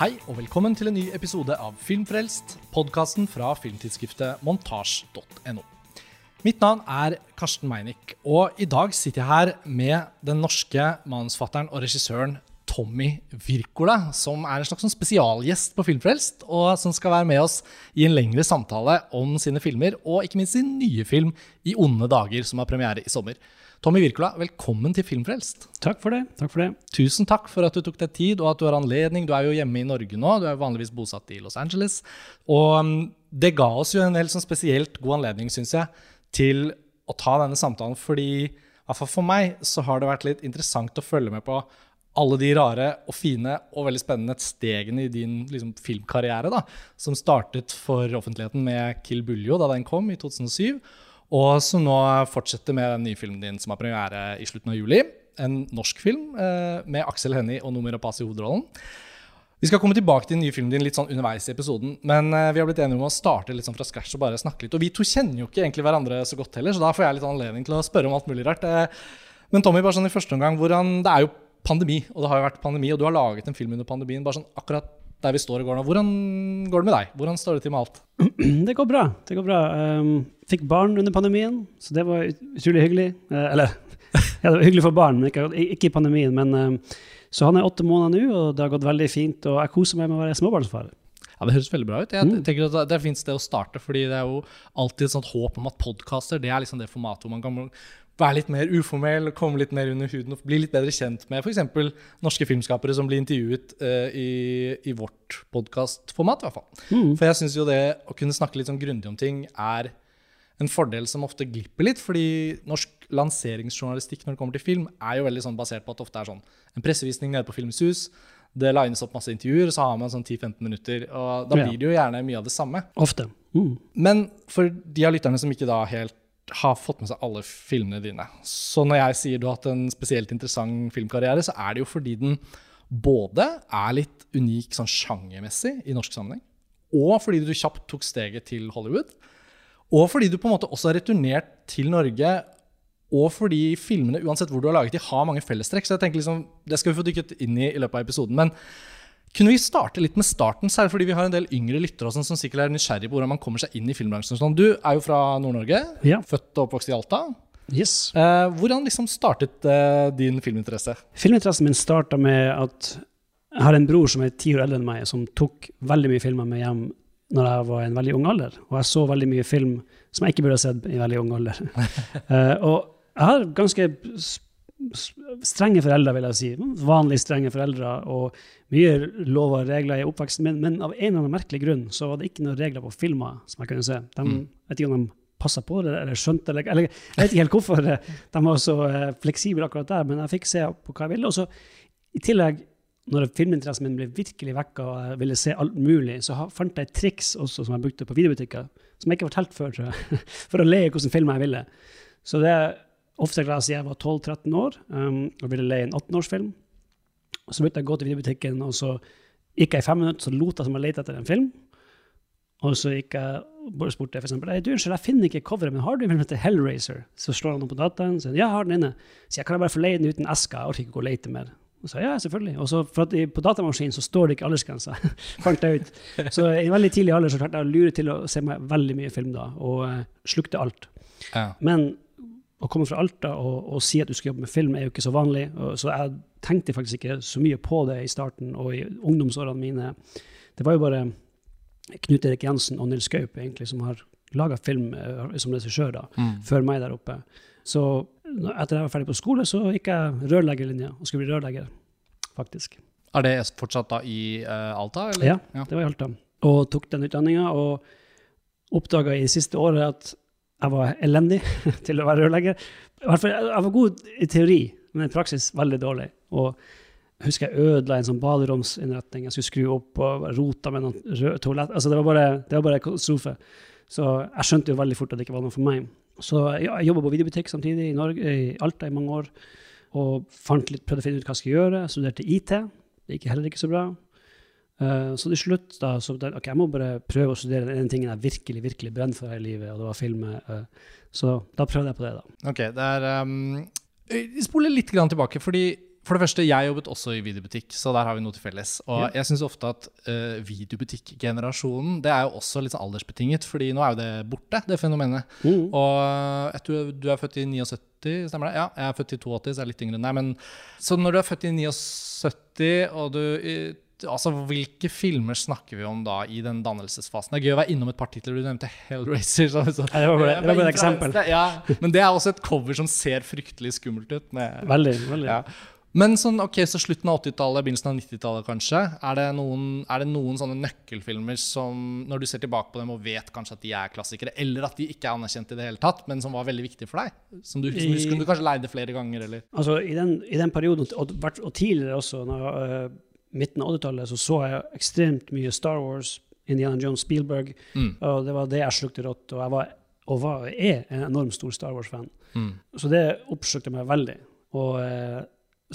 Hei og velkommen til en ny episode av Filmfrelst, podkasten fra filmtidsskriftet montasj.no. Mitt navn er Karsten Meinick, og i dag sitter jeg her med den norske manusfatteren og regissøren Tommy Wirkola, som er en slags sånn spesialgjest på Filmfrelst, og som skal være med oss i en lengre samtale om sine filmer, og ikke minst sin nye film I onde dager, som har premiere i sommer. Tommy Wirkola, velkommen til Filmfrelst. Takk for det. takk for det. Tusen takk for at du tok deg tid, og at du har anledning. Du er jo hjemme i Norge nå, du er jo vanligvis bosatt i Los Angeles. Og um, det ga oss jo en helt sånn spesielt god anledning, syns jeg, til å ta denne samtalen, fordi i hvert fall for meg så har det vært litt interessant å følge med på alle de rare og fine og veldig spennende stegene i din liksom, filmkarriere, da, som startet for offentligheten med Kill Buljo da den kom i 2007 og som nå fortsetter med den nye filmen din som har premiere i slutten av juli. En norsk film eh, med Aksel Hennie og Nomi Rapace i hovedrollen. Vi skal komme tilbake til den nye filmen din litt sånn underveis i episoden. Men eh, vi har blitt enige om å starte litt sånn fra scratch og bare snakke litt. Og vi to kjenner jo ikke egentlig hverandre så godt heller, så da får jeg litt anledning til å spørre om alt mulig rart. Eh, men Tommy, bare sånn i første omgang, hvordan, det er jo pandemi, og det har jo vært pandemi, og du har laget en film under pandemien. bare sånn akkurat der vi står i går nå. Hvordan går det med deg? Hvordan står det til med alt? Det går bra. Det går bra. Um, fikk barn under pandemien, så det var utrolig hyggelig. Uh, eller ja, det var hyggelig for barn, men ikke, ikke i pandemien. Men uh, så han er åtte måneder nå, og det har gått veldig fint. Og jeg koser meg med å være småbarnsfar. Ja, Det høres veldig bra ut. Jeg mm. tenker at Det er fint sted å starte, fordi det er jo alltid et sånt håp om at podkaster det er liksom det formatet hvor man kan være litt mer uformell, komme litt mer under huden og bli litt bedre kjent med f.eks. norske filmskapere som blir intervjuet uh, i, i, vårt podkastformat. Mm. For jeg syns jo det å kunne snakke litt sånn grundig om ting er en fordel som ofte glipper litt. fordi norsk lanseringsjournalistikk når det kommer til film, er jo veldig sånn basert på at det ofte er sånn en pressevisning nede på Filmens hus. Det lines opp masse intervjuer, og så har man sånn 10-15 minutter. Og da blir det jo gjerne mye av det samme. Ofte. Mm. Men for de av lytterne som ikke da helt har fått med seg alle filmene dine. Så når jeg sier du har hatt en spesielt interessant filmkarriere, så er det jo fordi den både er litt unik sånn sjangermessig i norsk sammenheng, og fordi du kjapt tok steget til Hollywood, og fordi du på en måte også har returnert til Norge, og fordi filmene, uansett hvor du har laget de, har mange fellestrekk. Så jeg tenker liksom, det skal vi få dykket inn i i løpet av episoden. men kunne vi starte litt med starten, særlig fordi vi har en del yngre lyttere som sikkert er nysgjerrig på hvordan man kommer seg inn i filmbransjen. Sånn, du er jo fra Nord-Norge, ja. født og oppvokst i Alta. Yes. Eh, hvordan liksom startet eh, din filminteresse? Filminteressen min starta med at jeg har en bror som er ti år eldre enn meg, som tok veldig mye filmer med hjem når jeg var i en veldig ung alder. Og jeg så veldig mye film som jeg ikke burde ha sett i veldig ung alder. uh, og jeg har ganske strenge foreldre, vil jeg si. Vanlig strenge foreldre. Og mye lover og regler i oppveksten min. Men av en eller annen merkelig grunn så var det ikke noen regler på filmer som jeg kunne se. De, mm. vet ikke om de passa på det eller skjønte eller, eller, Jeg vet ikke helt hvorfor de var så uh, fleksible akkurat der, men jeg fikk se på hva jeg ville. Og så i tillegg, når filminteressen min ble virkelig vekka og jeg ville se alt mulig, så fant jeg et triks også som jeg brukte på videobutikker, som jeg ikke har fortalt før, tror jeg, for å le i hvilken film jeg ville. Så det er ofte glad siden jeg var 12-13 år um, og ville leie en 18-årsfilm. Så begynte jeg å gå til videobutikken, og så gikk jeg i fem minutter, så lot jeg som jeg lette etter en film. Og så gikk jeg spurte for eksempel, du, unnskyld, jeg finner ikke coveret, men har du en film heter Hellraiser? Så slår han opp på dataen og sier ja, jeg har den inne. Så jeg kan jeg bare få leie den uten eska, jeg orker ikke og lete mer. Og så ja, selvfølgelig. Og så for at på datamaskinen så står det ikke aldersgrense. fant jeg ut. Så i en veldig tidlig alder så klarte jeg å lure til å se meg veldig mye film da, og uh, slukte alt. Ja. Men å komme fra Alta og, og, si at du skal jobbe med film, er jo ikke så vanlig. Og, så jeg tenkte faktisk ikke så mye på det i starten og i ungdomsårene mine. Det var jo bare Knut Erik Jensen og Nils Gaup egentlig som har laga film uh, som regissør da, mm. før meg der oppe. Så etter jeg var ferdig på skole, så gikk jeg rørleggerlinja og skulle bli rørlegger, faktisk. Er det fortsatt da i uh, Alta? Eller? Ja, ja, det var i Alta. Og tok den utdanninga og oppdaga i siste året at jeg var elendig til å være rørlegger. Jeg var god i teori, men i praksis veldig dårlig. Og jeg husker jeg ødela en sånn baderomsinnretning. Jeg skulle skru opp og rota med noen rød toalett. Altså, det var bare, det var bare katastrofe. Så jeg skjønte jo veldig fort at det ikke var noe for meg. Så jeg jobba på videobutikk samtidig i, Norge, i Alta i mange år. Og litt, prøvde å finne ut hva jeg skulle gjøre. Jeg studerte IT. Det gikk heller ikke så bra. Uh, så til slutt da, så det, ok, jeg må bare prøve å studere den tingen jeg virkelig virkelig brenner for her i livet, og det var film. Uh, så da prøvde jeg på det, da. Ok, det er um, Vi spoler litt tilbake, fordi For det første, jeg jobbet også i videobutikk, så der har vi noe til felles. Og Ja. jeg syns ofte at uh, videobutikkgenerasjonen det er jo også litt sånn aldersbetinget, fordi nå er jo det borte, det fenomenet. Mm. Og jeg tror du er født i 79, stemmer det? Ja, jeg er født i 82, så jeg er litt yngre enn deg. Men, så når du er født i 79, og du Altså, Hvilke filmer snakker vi om da i den dannelsesfasen? Det er gøy å være innom et par titler. Du nevnte Hellraiser. Så, så, Ja, det var bare- det var bare et eksempel. Ja, men det er også et cover som ser fryktelig skummelt ut. Med, Veldig. veldig. ja. Men sånn, ok, så slutten av 80-tallet, begynnelsen av 90-tallet kanskje. Er det, noen, er det noen sånne nøkkelfilmer som, når du ser tilbake på dem og vet kanskje at de er klassikere, eller at de ikke er anerkjent i det hele tatt, men som var veldig viktige for deg? Som du, som du, husker, du kanskje leide flere ganger, eller? Altså, i den, I den perioden, og, og tidligere også, når, uh, midten av 80-tallet, så så jeg ekstremt mye Star Wars, Indiana Jones, Spielberg, Mm. og det var det jeg slukte rått. Og jeg var, og var, er en enormt stor Star Wars-fan. Mm. Så det oppslukte meg veldig. Og eh,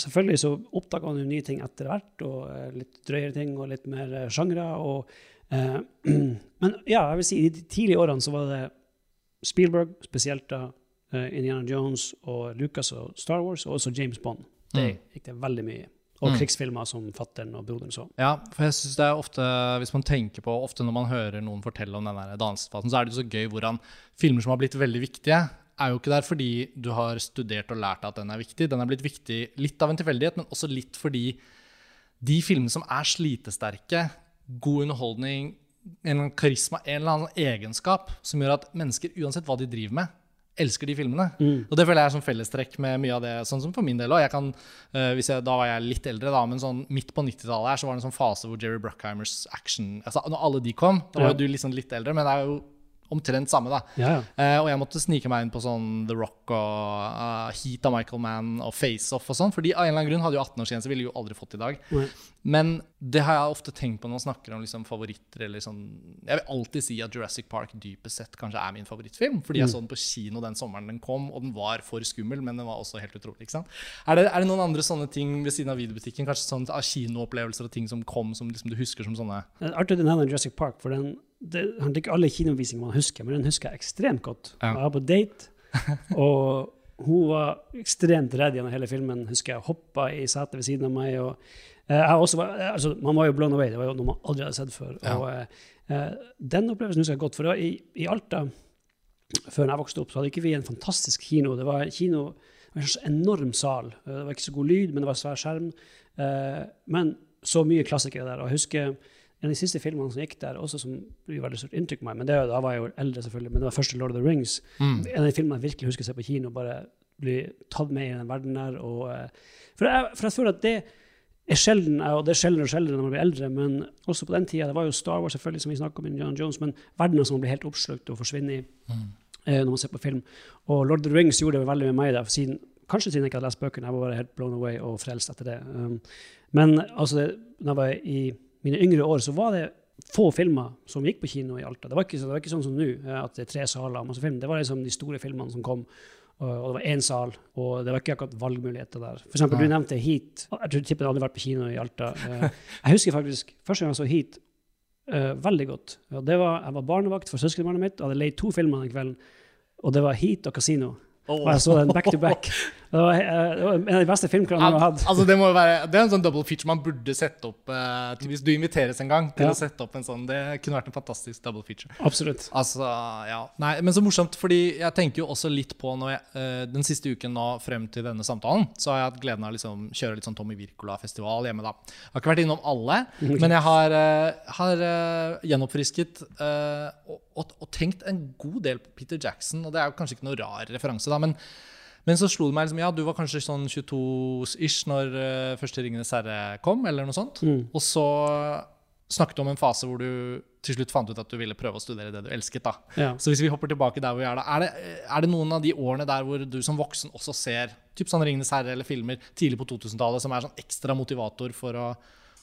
selvfølgelig så oppdaga han jo nye ting etter hvert, og eh, litt drøyere ting og litt mer eh, sjangre. Og, eh, men ja, jeg vil si i de tidlige årene så var det Spielberg, spesielt da eh, Indiana Jones og Lucas og Star Wars, og også James Bond. Det Mm. gikk det veldig mye i. Og Mm. krigsfilmer som fattern og broderen så. Ja, for jeg synes det er ofte, hvis man tenker på, ofte når man hører noen fortelle om den der dannelsesfasen, så er det jo så gøy hvordan filmer som har blitt veldig viktige, er jo ikke der fordi du har studert og lært at den er viktig. Den er blitt viktig litt av en tilfeldighet, men også litt fordi de filmene som er slitesterke, god underholdning, en karisma, en eller annen egenskap som gjør at mennesker, uansett hva de driver med, elsker de filmene. Mm. Og det føler jeg er sånn fellestrekk med mye av det, sånn som for min del òg. Uh, da var jeg litt eldre, da, men sånn midt på 90-tallet her så var det en sånn fase hvor Jerry Bruckheimers action altså Når alle de kom, da var jo du liksom litt eldre, men det er jo omtrent samme, da. Ja, ja. Uh, og jeg måtte snike meg inn på sånn The Rock og uh, Heat av Michael Mann og Face Off og sånn, fordi av en eller annen grunn hadde jo 18-årsgrense, ville jo aldri fått i dag. Nei. Men det har jeg ofte tenkt på når man snakker om liksom favoritter. eller sånn, Jeg vil alltid si at Jurassic Park dypest sett kanskje er min favorittfilm. Fordi jeg så den på kino den sommeren den kom, og den var for skummel, men den var også helt utrolig. ikke sant? Er det, er det noen andre sånne ting ved siden av videobutikken, kanskje sånn kinoopplevelser og ting som kom, som liksom du husker som sånne Artig du nevner Jurassic Park, for den, det, det er ikke alle kinovisninger man husker, men den husker jeg ekstremt godt. Ja. Jeg var på date, og hun var ekstremt redd gjennom hele filmen. husker jeg Hoppa i setet ved siden av meg. og eh, var, altså, Man var jo blown away. Det var jo noe man aldri hadde sett før. Ja. Og, eh, eh, den opplevelsen husker jeg godt. For da, i, i Alta, før jeg vokste opp, så hadde ikke vi en fantastisk kino. Det var en kino med en enorm sal. Eh, Det var ikke så god lyd, men det var svær skjerm. Eh, men så mye klassikere der. Og jeg husker en av de siste filmene som gikk der, også som gjorde veldig stort inntrykk på meg, men det, da var jeg jo eldre, selvfølgelig, men det var første Lord of the Rings. Mm. En av de filmene jeg virkelig husker å se på kino, bare bli tatt med i den verden der. Og, eh, for, jeg, for jeg føler at det er sjelden, og det er sjeldnere og sjeldnere når man blir eldre, men også på den tida, det var jo Star Wars selvfølgelig, som vi snakket om, Indiana Jones, men verdener som man blir helt oppslukt og forsvinner i Mm. eh, når man ser på film. Og Lord of the Rings gjorde det veldig med meg, da, for siden, kanskje siden jeg ikke hadde lest bøkene. Jeg var bare helt blown away og frelst etter det. Um, men altså, det, når jeg var i mine yngre år, så var det få filmer som gikk på kino i Alta. Det var ikke, det var ikke sånn som nå, eh, at det er tre saler og masse film. Det var liksom de store filmene som kom. Og det var én sal, og det var ikke akkurat valgmuligheter der. For eksempel, Nei. du nevnte Heat. Jeg tror tippen hadde vært på kino i Alta. Eh, Jeg husker faktisk første gang jeg så Heat eh, veldig godt. Det var, jeg var barnevakt for søskenbarnet mitt og hadde leid to filmer den kvelden. Og det var Heat og Casino. Og jeg så den back to back. Det var, eh, det var en av de beste filmkronene vi har hatt. Altså, det, må være, det er en sånn double feature man burde sette opp eh, til hvis du inviteres en gang. til Ja. å sette opp en sånn, Det kunne vært en fantastisk double feature. Absolutt. Altså, ja. Nei, men så morsomt, fordi jeg tenker jo også litt på når jeg, eh, Den siste uken nå frem til denne samtalen, så har jeg hatt gleden av å liksom kjøre litt sånn Tommy Wirkola-festival hjemme, da. Jeg har ikke vært innom alle, men jeg har, har gjenoppfrisket eh, og, og, og tenkt en god del på Peter Jackson, og det er jo kanskje ikke noe rar referanse, da, men men så slo det meg liksom, ja, du var kanskje sånn 22-ish når uh, første Ringenes herre kom, eller noe sånt. Mm. Og så snakket du om en fase hvor du til slutt fant ut at du ville prøve å studere det du elsket. da. Ja. Så hvis vi hopper tilbake der hvor vi er da, er det, er det noen av de årene der hvor du som voksen også ser typ sånn Ringenes herre eller filmer tidlig på 2000-tallet som er sånn ekstra motivator for å,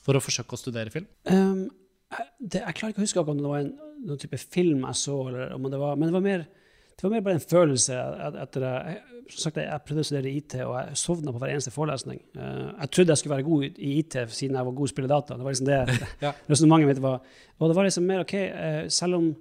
for å forsøke å studere film? Um, det, jeg klarer ikke å huske om det var en noen type film jeg så, eller om det var, men det var mer det var mer bare en følelse et- etter jeg, som sagt, jeg prøvde å studere IT, og jeg sovna på hver eneste forelesning. Eh, jeg trodde jeg skulle være god i IT siden jeg var god til å spille data. Det var liksom det Ja. resonnementet mitt var. Og det var liksom mer OK, eh, selv om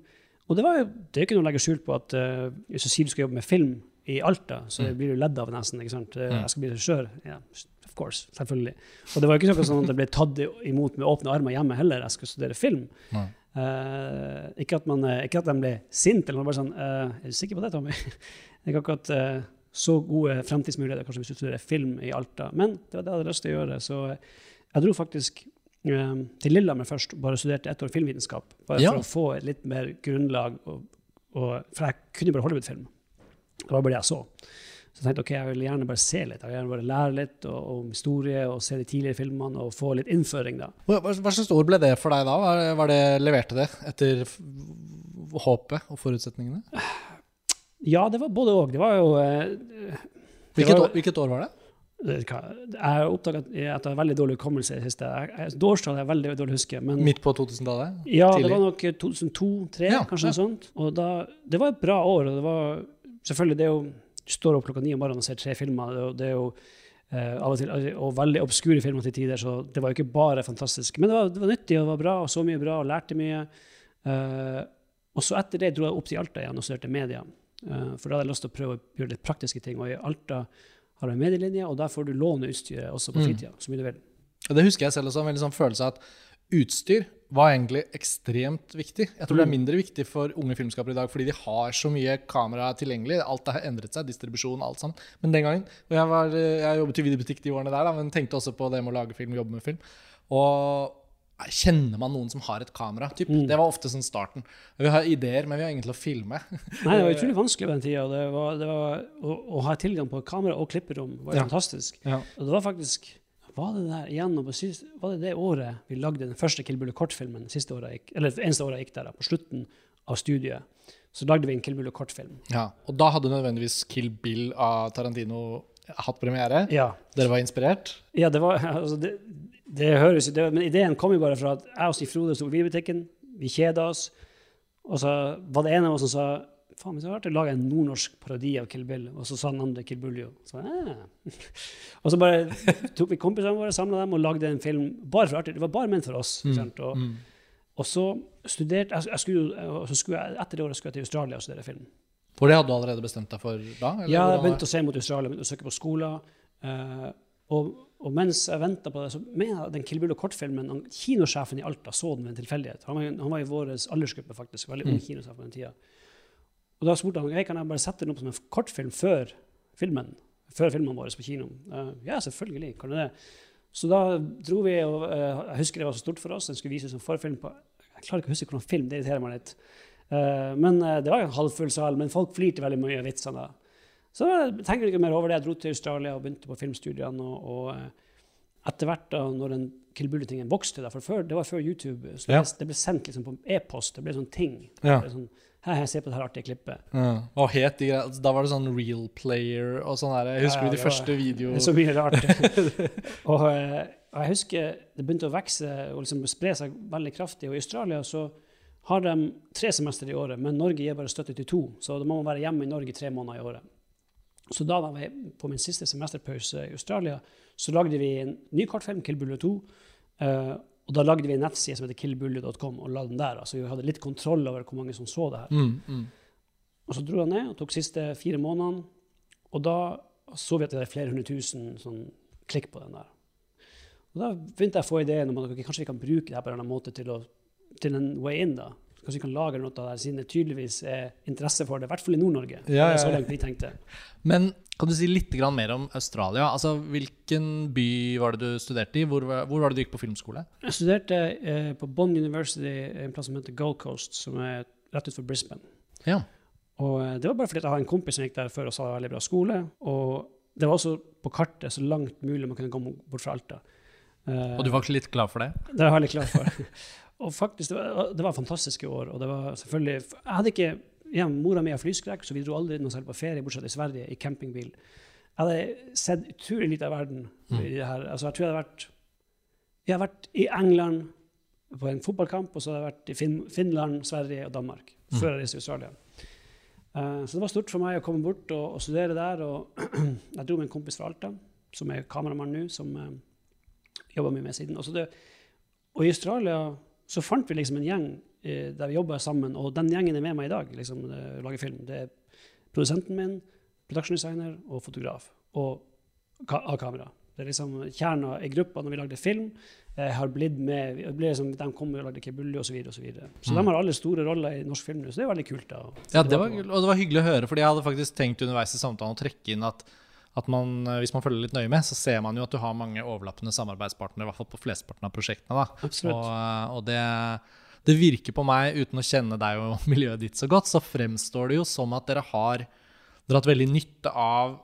Og det var jo det er ikke noe å legge skjul på at eh, hvis du sier du skal jobbe med film i Alta, så Mm. blir du ledd av nesten. ikke sant? Mm. Jeg skal bli regissør. Ja, of course. Selvfølgelig. Og det var jo ikke sånn at jeg ble tatt imot med åpne armer hjemme heller. Jeg skulle studere film. Nei. Eh, ikke, at man, eh, ikke at de ble sinte, eller bare sånn uh, Er du sikker på det, Tommy? det er ikke akkurat uh, så gode fremtidsmuligheter kanskje hvis du studerer film i Alta. Men det var det jeg hadde lyst til å gjøre. Så jeg dro faktisk til Lillehammer først og bare studerte ett år filmvitenskap. Bare Ja. for å få et litt mer grunnlag. Og, og, for jeg kunne bare Hollywood-film. Det var bare det jeg så. Så jeg tenkte ok, jeg vil gjerne bare se litt. Jeg vil gjerne bare lære litt og, om historie og se de tidligere filmene og få litt innføring. da. Hva, hva slags ord ble det for deg da? Hva, var det, leverte det etter håpet og forutsetningene? Ja, det var både òg. Det var jo eh, Hvilket, var- år, hvilket år var det? det Jeg har oppdaga at jeg har veldig dårlig hukommelse i det siste. Årstallet er veldig dårlig huske. Men Midt på 2000-tallet? ja, det var nok 2002-2003, Ja, kanskje ja. noe sånt. Og da, det var et bra år. og det var selvfølgelig det er jo står opp klokka ni om morgenen og ser tre filmer. Det er jo, eh, av og til og veldig obskure filmer til tider, så det var jo ikke bare fantastisk. Men det var, det var nyttig og det var bra, og så mye bra og lærte mye. Uh, og så etter det dro jeg opp til Alta igjen og studerte media. Uh, for da hadde jeg lyst til å prøve å gjøre litt praktiske ting. Og i Alta har jeg medielinje, og der får du låne utstyret også på Mm. så mye du vil. Det husker jeg selv også, en veldig sånn følelse av at utstyr var egentlig ekstremt viktig. Jeg tror det er mindre viktig for unge filmskapere i dag, fordi de har så mye kamera tilgjengelig. Alt har endret seg, distribusjon, alt sånn. Men den gangen, og jeg, var, jeg jobbet i videobutikk de årene der, da, men tenkte også på det med å lage film, jobbe med film. Og kjenner man noen som har et kamera? Typ? Mm. Det var ofte sånn starten. Vi har ideer, men vi har ingen til å filme. Nei, det var utrolig vanskelig på den tida. Det var, det var, å, å ha tilgang på kamera og klipperom var Ja. fantastisk. Ja. Og det var faktisk var det der igjennom, var det det året vi lagde den første Kill gikk, Eller eneste året jeg gikk der, da, på slutten av studiet. Så lagde vi en Kill Bull-kortfilm. Ja. Og da hadde nødvendigvis Kill Bill av Tarantino hatt premiere. Ja. Dere var inspirert. ja, det var altså det, det høres jo Men ideen kom jo bare fra at jeg og Stig Frode sto i butikken, vi kjeda oss, og så var det en av oss som sa Faen, hvis så rart. lage en nordnorsk parodi av Kill Bill, og så sa den andre Kill Buljo. Så, eh. og så bare tok vi kompisene våre, samla dem og lagde en film bare for artig. Det var bare ment for oss. Mm. Og, Mm. og så studerte jeg, jeg skulle, og så skulle jeg, Etter det året skulle jeg til Australia og studere film. For det hadde du allerede bestemt deg for da? eller Ja, jeg begynte å se mot Australia, begynte å søke på skoler. eh, og, og mens jeg venta på det, så mener jeg den Kill Bill kortfilmen han- Kinosjefen i Alta så den ved en tilfeldighet. Han var, han var i vår aldersgruppe, faktisk. Veldig ung Mm. kinosjef på den tida. Og da spurte han «Hei, kan jeg bare sette den opp som en kortfilm før filmen. Før filmene våre på kino. Uh, ja, selvfølgelig. kan du det. Så da dro vi, og uh, jeg husker det var så stort for oss. Den skulle vises som forfilm på Jeg klarer ikke å huske hvordan film, det irriterer meg litt. Uh, men det var jo en halvfull sal, men folk flirte veldig mye av vitsene. Så jeg tenker ikke mer over det. Jeg dro til Australia og begynte på filmstudiene. Og, og etter hvert, da, når den Kill Bullet-tingen vokste da, For før, det var før YouTube. Så Ja. det, det ble sendt liksom på e-post. Det ble sånn ting. Ja. Det ble sånn, Hei, jeg se på det her artige klippet. Ja. Og het de Da var det sånn real player og sånn her. Jeg husker Ja, ja, du de første videoene? Så mye rart. og, eh, og jeg husker det begynte å vokse og liksom spre seg veldig kraftig. Og i Australia så har de tre semester i året, men Norge gir bare støtte til to. Så da må man være hjemme i Norge tre måneder i året. Så da var jeg på min siste semesterpause i Australia, så lagde vi en ny kortfilm, Kill Bullet 2. eh, og da lagde vi en nettside som heter killbullet.com, og la den der. Altså vi hadde litt kontroll over hvor mange som så det her. Mm, mm. Og så dro jeg ned og tok siste fire månedene. Og da så vi at det er flere hundre tusen sånn, klikk på den der. Og da begynte jeg å få ideen om at okay, kanskje vi kan bruke det her på en eller annen måte til, å, til en way in. da. Kanskje vi kan lage noe av det her, siden det tydeligvis er interesse for det. I hvert fall i Nord-Norge. Ja, er ja, så langt vi tenkte. Men kan du si litt mer om Australia? Altså, Hvilken by var det du studerte i? Hvor, var- hvor var det du gikk på filmskole? Jeg studerte eh, på Bond University, en plass som heter Gold Coast, som er rett utenfor Brisbane. Ja. Og eh, det var bare fordi jeg hadde en kompis som gikk der før og sa det var veldig bra skole. Og det var også på kartet så langt mulig man kunne komme bort fra Alta. Eh, Og du var ikke litt glad for det? Det var jeg litt klar for. og faktisk, det var, det var fantastiske år. Og det var selvfølgelig Jeg hadde ikke ja, Mora mi har flyskrekk, så vi dro aldri noe selv på ferie, bortsett fra i Sverige, i campingbil. Jeg hadde sett utrolig lite av verden. Mm. i det her. Altså, jeg tror jeg hadde vært Jeg har vært i England på en fotballkamp, og så har jeg vært i fin Finland, Sverige og Danmark Mm. før jeg reiste til Australia. Uh, så det var stort for meg å komme bort og, og studere der. Og jeg dro med en kompis fra Alta, som er kameramann nå, som uh, jobber mye med siden. Og, så det, og i Australia så fant vi liksom en gjeng eh, der vi jobba sammen, og den gjengen er med meg i dag. liksom, eh, å lage film. Det er produsenten min, production designer og fotograf. Og ka av kamera. Det er liksom Kjerna i gruppa når vi lagde film, eh, har blitt med ble liksom, De kom og lagde Kebulli osv. Så, videre, og så, videre. så Mm. de har alle store roller i norsk film nå, så det er veldig kult. da. Ja, det var, og det var hyggelig å høre, fordi jeg hadde faktisk tenkt underveis i samtalen å trekke inn at, at man, eh, hvis man følger litt nøye med, så ser man jo at du har mange overlappende samarbeidspartnere, i hvert fall på flesteparten av prosjektene. da. Absolutt. Og, eh, og det, det virker på meg, uten å kjenne deg og miljøet ditt så godt, så fremstår det jo som at dere har dratt veldig nytte av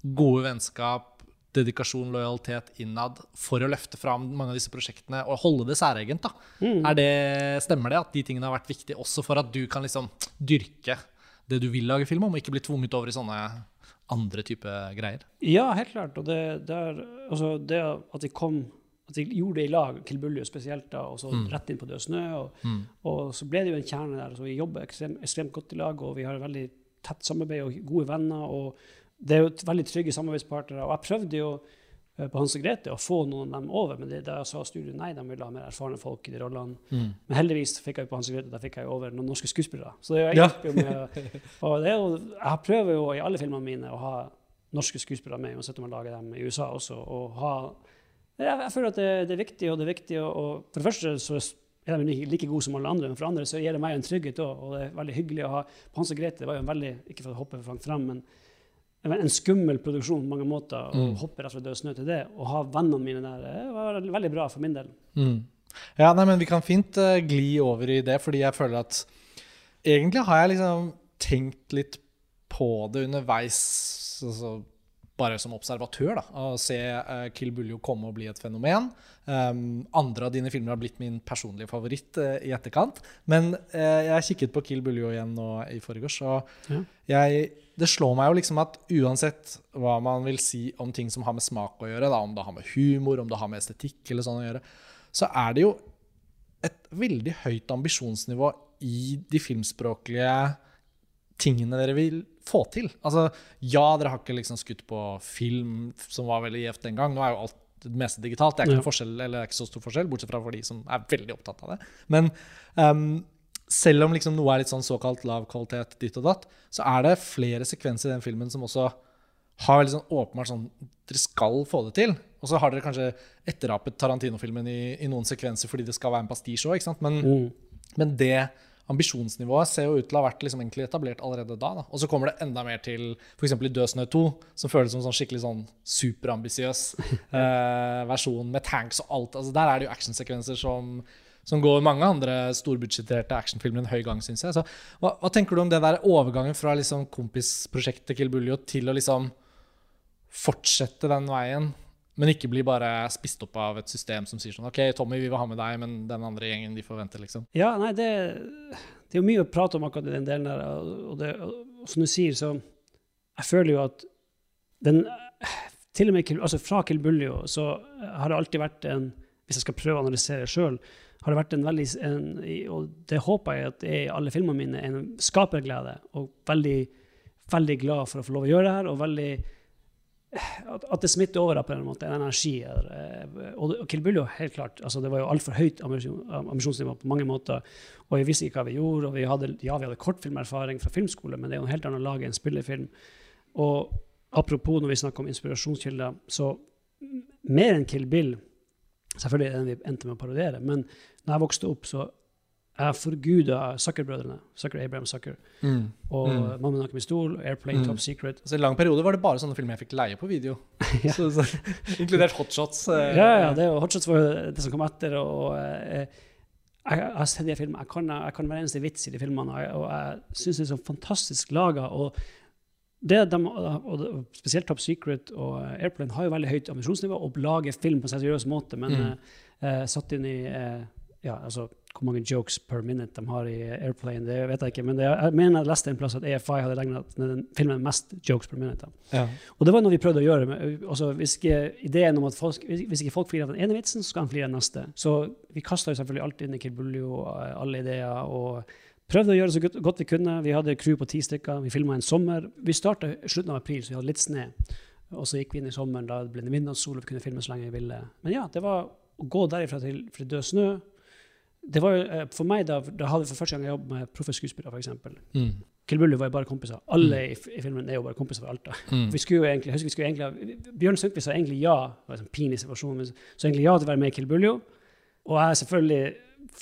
gode vennskap, dedikasjon, lojalitet innad for å løfte fram mange av disse prosjektene og holde det særegent. Mm. Er det, stemmer det at de tingene har vært viktige også for at du kan liksom dyrke det du vil lage film om, og ikke bli tvunget over i sånne andre type greier? Ja, helt klart. Og det, det, er, altså det at de kom at de gjorde det i lag, Kilbuljo spesielt, da, og så Mm. rett inn på Død snø. Og, Mm. og så ble det jo en kjerne der. så Vi jobber ekstremt, ekstremt godt i lag, og vi har veldig tett samarbeid og gode venner. og Det er jo veldig trygge samarbeidspartnere. Og jeg prøvde jo på Hans og Grete å få noen av dem over, men det, da sa studio nei, de ville ha mer erfarne folk i de rollene. Mm. Men heldigvis fikk jeg på Hans og Grete, da fikk jeg over noen norske skuespillere. Så det er jo jeg, ja. med og det er jo, Jeg prøver jo i alle filmene mine å ha norske skuespillere med, uansett om jeg lager dem i USA også. og ha jeg, jeg føler at det, det er viktig, og det er viktig og For det første så er de ikke like gode som alle andre, men for andre så gir det meg en trygghet òg. Og det er veldig hyggelig å ha på Hans og Grete. Det var jo en veldig, ikke for å hoppe for langt frem, men en skummel produksjon på mange måter. og Mm. hoppe rett fra Død snø til det, og ha vennene mine der, var veldig bra for min del. Mm. Ja, nei, men vi kan fint uh, gli over i det, fordi jeg føler at egentlig har jeg liksom tenkt litt på det underveis, altså bare som observatør, da, å se uh, Kill Buljo komme og bli et fenomen. Um, andre av dine filmer har blitt min personlige favoritt uh, i etterkant. Men uh, jeg kikket på Kill Buljo igjen nå i forgårs, og Ja. jeg, det slår meg jo liksom at uansett hva man vil si om ting som har med smak å gjøre, da, om det har med humor, om det har med estetikk eller sånn å gjøre, så er det jo et veldig høyt ambisjonsnivå i de filmspråklige tingene dere vil få til. Altså, ja, dere har ikke liksom skutt på film som var veldig gjevt den gang. Nå er jo alt det meste digitalt. Det er ikke, Ja. det er ikke så stor forskjell, bortsett fra for de som er veldig opptatt av det. Men um, selv om liksom noe er litt sånn såkalt lav kvalitet ditt og datt, så er det flere sekvenser i den filmen som også har veldig sånn åpenbart sånn Dere skal få det til. Og så har dere kanskje etterapet Tarantino-filmen i, i noen sekvenser fordi det skal være en pastisj òg. Men, Mm. men det ambisjonsnivået ser jo ut til å ha vært liksom etablert allerede da. da. Og så kommer det enda mer til f.eks. i Død snø 2, som føles som sånn skikkelig sånn superambisiøs eh, versjon med tanks og alt. Altså, der er det jo actionsekvenser som, som går mange andre storbudsjetterte actionfilmer en høy gang, syns jeg. Så, hva, hva tenker du om det der overgangen fra liksom kompisprosjektet Kill Buljo til å liksom fortsette den veien, men ikke bli bare spist opp av et system som sier sånn OK, Tommy, vi vil ha med deg, men den andre gjengen, de forventer, liksom. Ja, nei, det, det er jo mye å prate om akkurat i den delen der. Og, det, og som du sier, så Jeg føler jo at den Til og med altså fra Kill Buljo så har det alltid vært en Hvis jeg skal prøve å analysere sjøl, har det vært en veldig en, Og det håper jeg at det er i alle filmene mine, en skaperglede. Og veldig, veldig glad for å få lov å gjøre det her. og veldig at, at det smitter over på en måte, en energi. Eh, Og, og Kill Buljo, helt klart. altså Det var jo altfor høyt ambisjon, ambisjonsnivå på mange måter. Og vi visste ikke hva vi gjorde. og vi hadde, Ja, vi hadde kortfilmerfaring fra filmskole, men det er jo en helt annet lag enn en spillefilm. Og apropos når vi snakker om inspirasjonskilder, så mer enn Kill Bill Selvfølgelig er det den vi endte med å parodiere, men når jeg vokste opp, så jeg forguda Zucker-brødrene. Zucker, Abraham Zucker. Og Mm. Mamma Min Stol, Airplane, Mm. Top Secret. Altså, I en lang periode var det bare sånne filmer jeg fikk leie på video. Ja. så, så, inkludert hotshots. eh, Ja, ja, det er jo Hotshots var jo det som kom etter. og eh, jeg, har sett de filmene, jeg kan, jeg kan hver eneste vits i de filmene, og jeg, og jeg syns det er så fantastisk laga. Og, det de, og spesielt Top Secret og eh, Airplane har jo veldig høyt ambisjonsnivå og lager film på en seriøs måte, men Mm. eh, satt inn i eh, ja, altså, Hvor mange jokes per minute de har i Airplane, det vet jeg ikke. Men det, jeg mener jeg leste en plass at AFI hadde regna den filmen mest jokes per minute. Ja. Og det var noe vi prøvde å gjøre. Med, altså, hvis, ikke, ideen om at folk, hvis ikke folk flirer av den ene vitsen, så skal de flire av den neste. Så vi kasta selvfølgelig alt inn i Kilbuljo, alle ideer, og prøvde å gjøre det så godt, vi kunne. Vi hadde crew på ti stykker. Vi filma en sommer. Vi starta slutten av april, så vi hadde litt snø. Og så gikk vi inn i sommeren, da det ble midnattssol, og vi kunne filme så lenge vi ville. Men ja, det var å gå derifra til, død snø. Det var jo, eh, for meg da, da hadde jeg for første gang jeg jobbet med proffe skuespillere, f.eks. Mm. Kill Bully var jo bare kompiser. Alle i, f- i filmen er jo bare kompiser fra Alta. Mm. Vi skulle jo egentlig, husker vi skulle egentlig Bjørn Sundquist sa egentlig ja, det var en sånn pinlig situasjon, men så egentlig ja til å være med i Kill Bully. Og jeg selvfølgelig,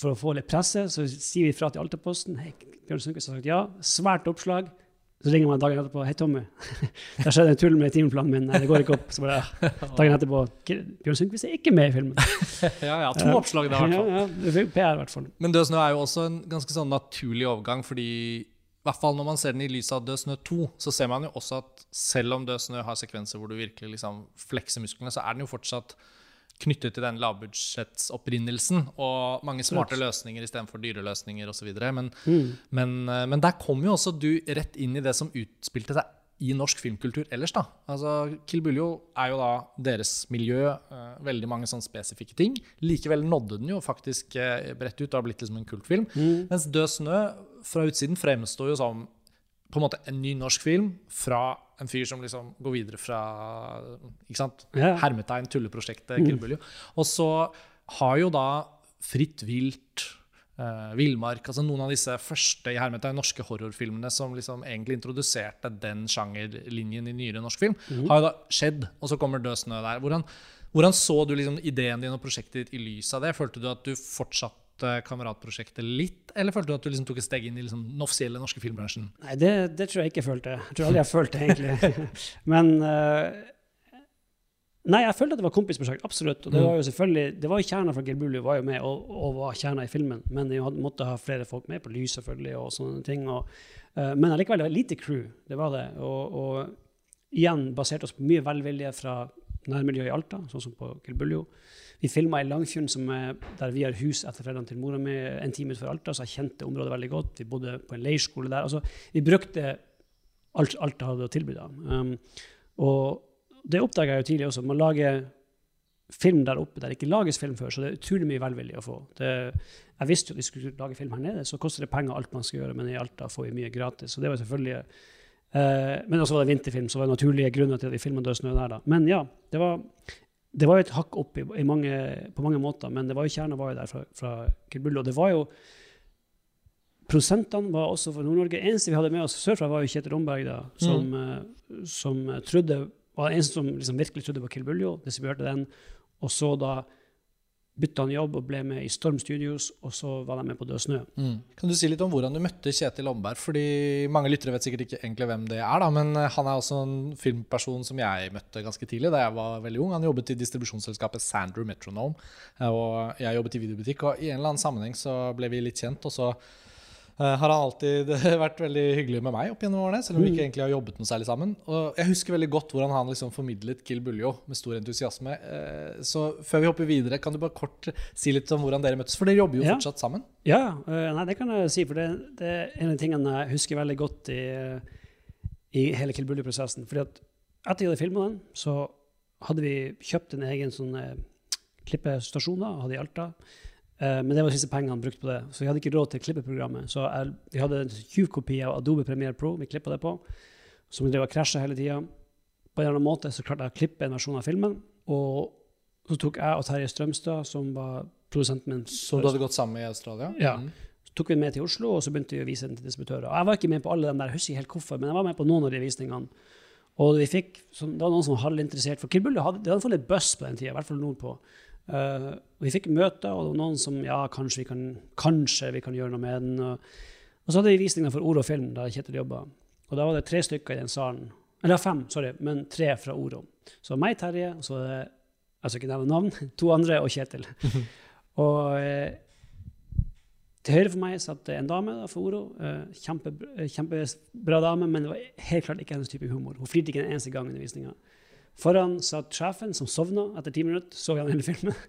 for å få litt presse, så sier vi fra til Altaposten. Hei, Bjørn Sundquist har sagt ja. Svært oppslag. Så ringer man dagen etterpå. Hei, Tommy. Det skjedde en tull med timeplanen min. Nei, det går ikke opp. Så bare. Dagen etterpå. Bjørn Sundquist er ikke med i filmen. Ja, ja, to oppslag der, i hvert fall. Ja, ja, PR, i hvert fall. Men Død snø er jo også en ganske sånn naturlig overgang, fordi i hvert fall når man ser den i lys av Død snø 2, så ser man jo også at selv om Død snø har sekvenser hvor du virkelig liksom flekser musklene, så er den jo fortsatt knyttet til den lavbudsjettsopprinnelsen og mange smarte løsninger istedenfor dyre løsninger osv. Men, men, eh, men der kom jo også du rett inn i det som utspilte seg i norsk filmkultur ellers. da. Altså, Kill Buljo er jo da deres miljø, uh, veldig mange sånne spesifikke ting. Likevel nådde den jo faktisk uh, bredt ut og har blitt liksom en kultfilm. Mens Død snø fra utsiden fremstår jo som på en måte en ny norsk film fra en fyr som liksom går videre fra ikke sant? Yeah. hermetegn, tulleprosjektet Buljo. Og så har jo da Fritt vilt, uh, Villmark altså Noen av disse første i hermetegn norske horrorfilmene som liksom egentlig introduserte den sjangerlinjen i nyere norsk film, har jo da skjedd. Og så kommer Død snø der. Hvordan, hvordan så du liksom ideen din og prosjektet ditt i lys av det? Følte du at du fortsatte kameratprosjektet litt, eller følte du at du liksom tok et steg inn i liksom den offisielle norske filmbransjen? Nei, det, det tror jeg ikke jeg følte. Jeg tror aldri jeg følte det, egentlig. Men uh, Nei, jeg følte at det var kompisprosjekt, absolutt. Og det var jo selvfølgelig, det var jo kjerna fra Gilbulli var jo med og, og var kjerna i filmen. Men jeg hadde, måtte ha flere folk med på lys, selvfølgelig, og sånne ting. Og, uh, men allikevel, det var lite crew. Det var det. Og, og igjen basert oss på mye velvilje fra nærmiljøet i Alta, sånn som på Gilbuljo. Vi filma i Langfjorden, er der vi har hus etter foreldrene til mora mi, en time utenfor Alta, så jeg kjente området veldig godt. Vi bodde på en leirskole der. Altså, vi brukte alt Alta hadde å tilby. da. Um, og det oppdaga jeg jo tidlig også. Man lager film der oppe der det ikke lages film før, så det er utrolig mye velvilje å få. Det, jeg visste jo at vi skulle lage film her nede, så koster det penger alt man skal gjøre, men i Alta får vi mye gratis. Så det var selvfølgelig eh, Men også var det vinterfilm, så var det naturlige grunner til at vi filma Død snø der, da. Men ja, det var, det var jo et hakk opp i, i mange, på mange måter, men det var jo kjerna var jo der fra, fra Kirbullo. Og det var jo Prosentene var også fra Nord-Norge. Eneste vi hadde med oss sørfra, var jo Kjetil Romberg, da, som, eh, som trodde var den eneste som liksom virkelig trodde på Kilbuljo, distribuerte den. Og så da bytta han jobb og ble med i Storm Studios, og så var de med på Død snø. Kan du si litt om hvordan du møtte Kjetil Omberg? Fordi Mange lyttere vet sikkert ikke egentlig hvem det er, da, men eh, han er også en filmperson som jeg møtte ganske tidlig da jeg var veldig ung. Han jobbet i distribusjonsselskapet Sandrew Metronome, eh, og jeg jobbet i videobutikk. og I en eller annen sammenheng så ble vi litt kjent, og så har han alltid vært veldig hyggelig med meg opp gjennom årene, selv om vi ikke egentlig har jobbet noe særlig sammen. Og jeg husker veldig godt hvordan han liksom formidlet Kill Buljo med stor entusiasme. Eh, Så før vi hopper videre, kan du bare kort si litt om hvordan dere møttes? For dere jobber jo Ja. fortsatt sammen. Ja, øh, nei, det kan jeg si, for det, det er en av tingene jeg husker veldig godt i, i hele Kill Bully-prosessen. Fordi at etter jeg hadde filma den, så hadde vi kjøpt en egen sånn eh, klippestasjon da, hadde i Alta. Eh, men det var siste pengene brukt på det, så vi hadde ikke råd til klippeprogrammet. Så jeg, vi hadde en tjuv kopi av Adobe Premiere Pro vi klippa det på, som vi drev og krasja hele tida. På en eller annen måte så klarte jeg å klippe en versjon av filmen. Og så tok jeg og Terje Strømstad, som var produsenten min Som du hadde gått sammen med i Australia? Ja. Mm. Så tok vi den med til Oslo, og så begynte vi å vise den til distributører. Jeg var ikke med på alle de der, jeg husker ikke helt hvorfor, men jeg var med på noen av de visningene. Og vi fikk, sånn- det var noen som var halvinteressert, for Kill hadde, det hadde fått litt buzz på den tida, i hvert fall nordpå. Uh, vi fikk møter, og det var noen som ja, kanskje vi kan, kanskje vi kan gjøre noe med den. Og, og så hadde vi visninger for Oro Film, der Kjetil jobba. Og da var det tre stykker i den salen. Eller fem, sorry, men tre fra Oro. Så meg, Terje, og så det jeg skal ikke nevne navn, to andre og Kjetil. og eh, til høyre for meg satt en dame da, for Oro. Eh, kjempe, eh, kjempebra dame, men det var helt klart ikke hennes type humor. Hun flirte ikke en eneste gang under visninga. Foran satt sjefen, som sovna etter ti minutter. Så gjennom hele filmen.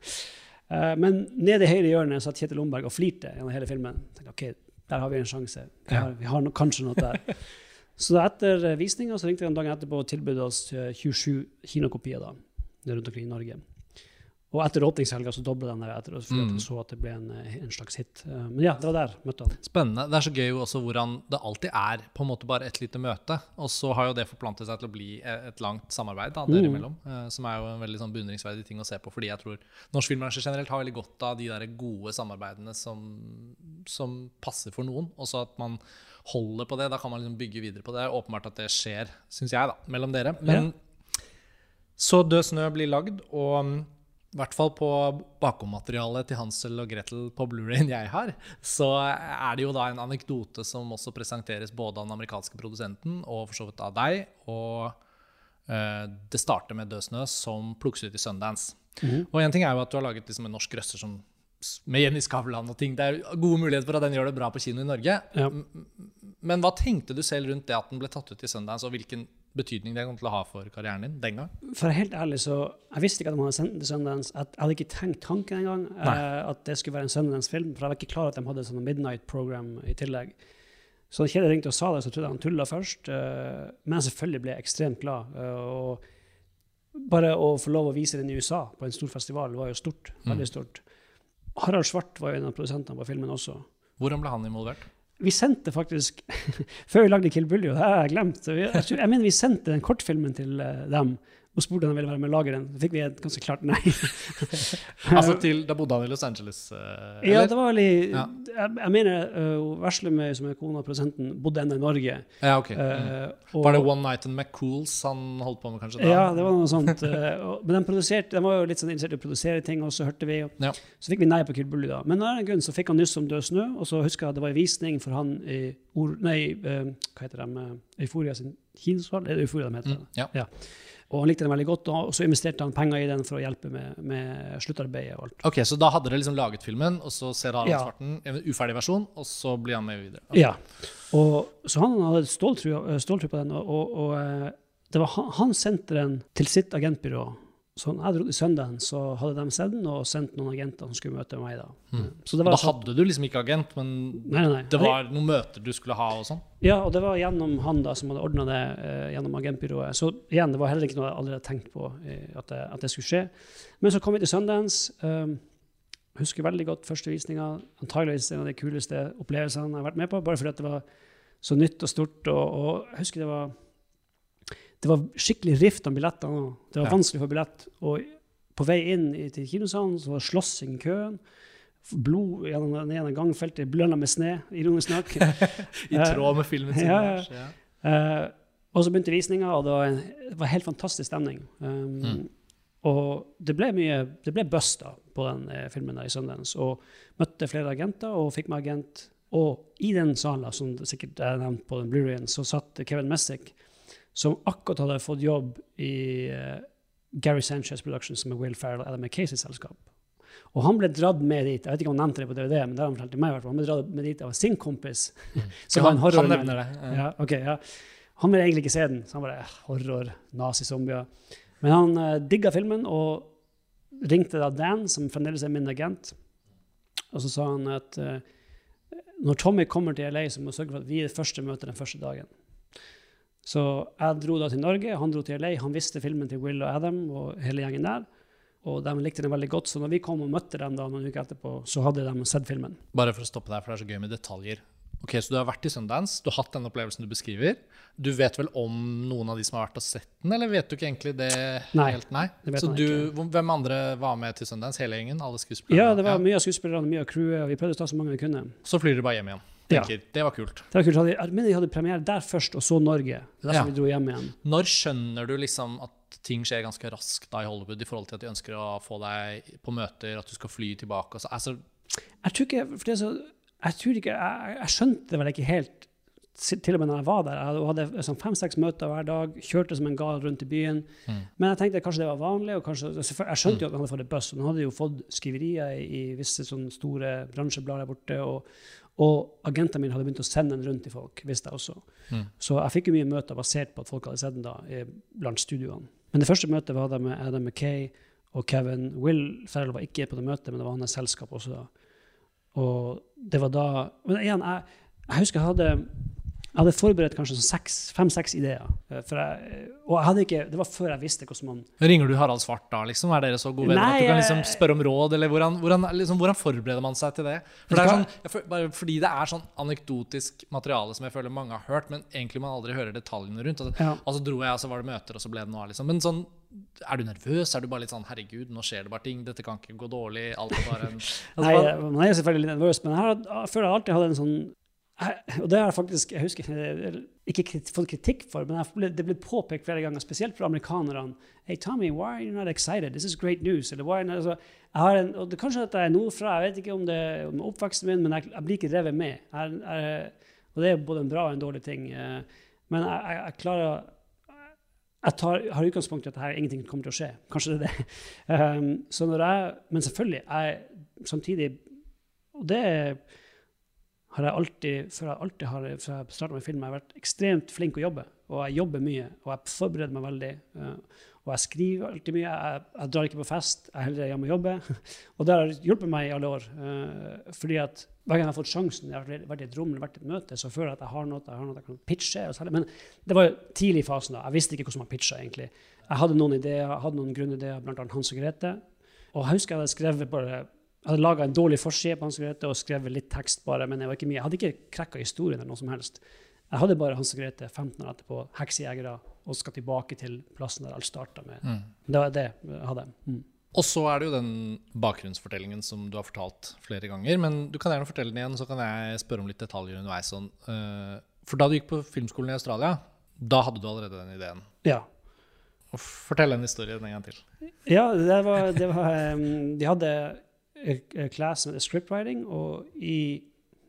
Eh, men nede i høyre hjørne satt Kjetil Lomberg og flirte gjennom hele filmen. Tenkte, ok, der har vi en sjanse. Vi har, vi har no, kanskje noe der. Så etter visninga så ringte han dagen etterpå og tilbød oss eh, 27 kinokopier da, rundt omkring i Norge. Og etter åpningshelga så dobla den etter fordi Mm. jeg så at det ble en, eh, en slags hit. Eh, Men ja, det var der møtte han. Spennende. Det er så gøy også hvordan det alltid er på en måte bare et lite møte. Og så har jo det forplantet seg til å bli e- et langt samarbeid da, dere Mm. imellom. eh, Som er jo en veldig sånn beundringsverdig ting å se på. Fordi jeg tror norsk filmbransje generelt har veldig godt av de der gode samarbeidene som, som passer for noen. Og så at man holder på det. Da kan man liksom bygge videre på det. Det er åpenbart at det skjer, syns jeg, da, mellom dere. Men så Død snø blir lagd, og i hvert fall på bakommaterialet til Hansel og Gretel på Blu-rayen jeg har, så er det jo da en anekdote som også presenteres både av den amerikanske produsenten og for så vidt av deg. Og uh, det starter med Død snø som plukkes ut i Sundance. Og en ting er jo at du har laget liksom en norsk røster som med Jenny Skavlan og ting. Det er gode muligheter for at den gjør det bra på kino i Norge. Ja. Men hva tenkte du selv rundt det at den ble tatt ut i Sundance, og hvilken betydning det kom til å ha for karrieren din den gang? For helt ærlig, så Jeg visste ikke at de hadde sendt den til Sundance. Jeg hadde ikke tenkt tanken engang. Eh, at det skulle være en Sundance-film. For jeg var ikke klar at de hadde sånn midnight-program i tillegg. Så da Kjell ringte og sa det, så trodde jeg han tulla først. eh, men selvfølgelig ble jeg ekstremt glad. eh, og bare å få lov å vise den i USA på en stor festival var jo stort. Veldig stort. Harald Svart var jo en av produsentene på filmen også. Hvordan ble han involvert? Vi sendte faktisk Før vi lagde Kill Bully, og det har jeg glemt jeg, jeg mener vi sendte den kortfilmen til eh, dem og spurte om de ville være med og lage den. Så fikk vi et ganske klart nei. Altså til, Da bodde han i Los Angeles? Eller? ja, det var veldig Ja. Jeg, jeg mener uh, Veslemøy, som er kona og produsenten, bodde ennå i Norge. Ja, ok. Eh, og- Var det One Night and McCools han holdt på med, kanskje? da? Ja, det var noe sånt. Uh, og, men de, de var jo litt sånn interessert i å produsere ting, og så hørte vi. Og, Ja. Så fikk vi nei på Kill Bully, da. Men av en grunn så fikk han nyss om Død snø, og så husker jeg at det var en visning for han i or, Nei, uh, hva heter de? eh, Euforia sin kinosal? Er det Euforia de heter? Mm, ja. Og han likte den veldig godt, og så investerte han penger i den for å hjelpe med, med sluttarbeidet og alt. Ok, Så da hadde dere liksom laget filmen, og så ser Harald Ja. Svarten en uferdig versjon, og så blir han med videre? Ja. Og, så han hadde ståltro ståltro på den, og, og, og eh, det var han, han sendte den til sitt agentbyrå. Så jeg dro til Sundance, så hadde de sett den og sendt noen agenter som skulle møte meg. Da Så det Da sånn- hadde du liksom ikke agent, men Nei, nei, nei. det var noen møter du skulle ha og sånn? Ja, og det var gjennom han da som hadde ordna det eh, gjennom agentbyrået. Så igjen, det var heller ikke noe jeg allerede hadde tenkt på eh, at, det, at det skulle skje. Men så kom vi til Sundance. Um, husker veldig godt første visninga. Antageligvis en av de kuleste opplevelsene jeg har vært med på, bare fordi det var så nytt og stort. Og, og jeg husker det var det var skikkelig rift om billettene. Det var vanskelig å få billett. Og på vei inn til kinosalen så var det slåssing i køen. Blod gjennom den ene gangfeltet, blønna med sne, ironisk nok. I tråd med filmen sin. Ja, ja. Eh, og så begynte visninga, og det var, en, det var helt fantastisk stemning. Um, Mm. Og det ble mye Det ble buzz da på den eh, filmen der i Sundance. Og møtte flere agenter, og fikk meg agent. Og i den salen, som sikkert er nevnt på den Blu-rayen, så satt Kevin Messick, som akkurat hadde fått jobb i uh, Gary Sanchez Productions, som er Will Ferrell og Adam McCaseys selskap. Og han ble dratt med dit. Jeg vet ikke om han nevnte det på DVD, men det har han fortalt meg. i hvert fall. Han ble dratt med dit av sin kompis. som Ja, han, han nevner det. Ja. ja, okay, ja. Han ville egentlig ikke se den, så han bare horror, horror, nazizombier. Men han uh, digga filmen og ringte da Dan, som fremdeles er min agent. Og så sa han at uh, når Tommy kommer til LA, så må du sørge for at vi er det første møtet den første dagen. Så jeg dro da til Norge, han dro til LA. Han visste filmen til Will og Adam og hele gjengen der. Og de likte den veldig godt, så når vi kom og møtte dem da noen uker etterpå, så hadde de sett filmen. Bare for å stoppe deg, for det er så gøy med detaljer. Ok, Så du har vært i Sundance, du har hatt den opplevelsen du beskriver. Du vet vel om noen av de som har vært og sett den, eller vet du ikke egentlig det Nei, helt? Nei. det vet Så du, ikke. hvem andre var med til Sundance? Hele gjengen? Alle skuespillerne? Ja, det var mye av skuespillerne, mye av crewet, og vi prøvde å ta så mange vi kunne. Så flyr dere bare hjem igjen. Ja. Tenker, Det var kult. Det var kult. Hadde- Jeg mener de hadde premiere der først, og så Norge. Det er Ja. vi dro hjem igjen. Når skjønner du liksom at ting skjer ganske raskt da i Hollywood i forhold til at de ønsker å få deg på møter, at du skal fly tilbake? Altså, Jeg tror ikke, for det er så, jeg tror ikke, jeg, jeg skjønte det vel ikke helt til og med når jeg var der. Jeg hadde sånn fem-seks møter hver dag, kjørte som en gal rundt i byen. Mm. Men jeg tenkte kanskje det var vanlig. og kanskje, Jeg skjønte jo at han hadde fått et buss, han hadde jo fått skriverier i, i visse sånne store bransjeblader borte. Og, og agentene mine hadde begynt å sende den rundt til folk, visste jeg også. Mm. Så jeg fikk jo mye møter basert på at folk hadde sett den da, blant studioene. Men det første møtet var det med Adam McKay og Kevin. Will Ferrell var ikke på det møtet, men det var hans selskap også da. Og det var da Men igjen, jeg, jeg husker jeg hadde Jeg hadde forberedt kanskje sånn fem-seks ideer. Eh, jeg, og jeg hadde ikke, det var før jeg visste hvordan man Ringer du Harald Svart da, liksom? Er dere så gode venner at du kan liksom spørre om råd? Eller hvordan, hvordan, liksom, hvordan forbereder man seg til det? For det sånn, bare fordi det er sånn anekdotisk materiale som jeg føler mange har hørt, men egentlig man aldri hører detaljene rundt. Altså, ja. Og så dro jeg, og så var det møter, og så ble det noe. Liksom. Men sånn, er du nervøs? Er du bare litt sånn 'herregud, nå skjer det bare ting', dette kan ikke gå dårlig'? alt er bare en... Altså, Nei, man er selvfølgelig litt nervøs, men jeg, har, jeg føler jeg alltid hadde en sånn og det har jeg faktisk jeg husker, ikke fått kritikk for, men ble, det ble påpekt flere ganger, spesielt fra amerikanerne. Hey, Tommy, why are you not excited? This is great news. Eller, why, altså, en, og det Kanskje at jeg er nordfra, jeg vet ikke om det er oppveksten min, men jeg, jeg, blir ikke revet med. Jeg, jeg, og det er både en bra og en dårlig ting. Eh, men jeg, klarer jeg tar, har utgangspunkt i at her ingenting kommer til å skje. Kanskje det er det. Um, så når jeg, men selvfølgelig, jeg samtidig Og det er har jeg alltid, for jeg alltid har, fra jeg starta med film, jeg har vært ekstremt flink å jobbe. Og jeg jobber mye, og jeg forbereder meg veldig. Uh, og jeg skriver alltid mye. Jeg, jeg, drar ikke på fest, jeg er heller hjemme og jobber. og det har hjulpet meg i alle år. Uh, fordi at hver gang jeg har fått sjansen, jeg har vært i et rom eller vært i et møte, så føler jeg at jeg har noe jeg, har noe jeg kan pitche. Men det var jo tidlig i fasen. da. Jeg visste ikke hvordan man pitcha. egentlig. Jeg hadde noen ideer, jeg hadde noen grunnideer, bl.a. Hans og Grete. Og jeg husker jeg hadde skrevet bare jeg hadde laga en dårlig forside på Hans Grete og skrevet litt tekst bare. men Jeg var ikke mye. Jeg hadde ikke krekka historien eller noe som helst. Jeg hadde bare Hans Grete 15 år etterpå, heksejegere, og skal tilbake til plassen der alt starta med. Mm. Det var det jeg hadde. Mm. Og så er det jo den bakgrunnsfortellingen som du har fortalt flere ganger. Men du kan gjerne fortelle den igjen, så kan jeg spørre om litt detaljer underveis. Sånn. Eh, for da du gikk på filmskolen i Australia, da hadde du allerede den ideen? Ja. Og fortell en historie en gang til. Ja, det var, det var De hadde heter scriptwriting, og i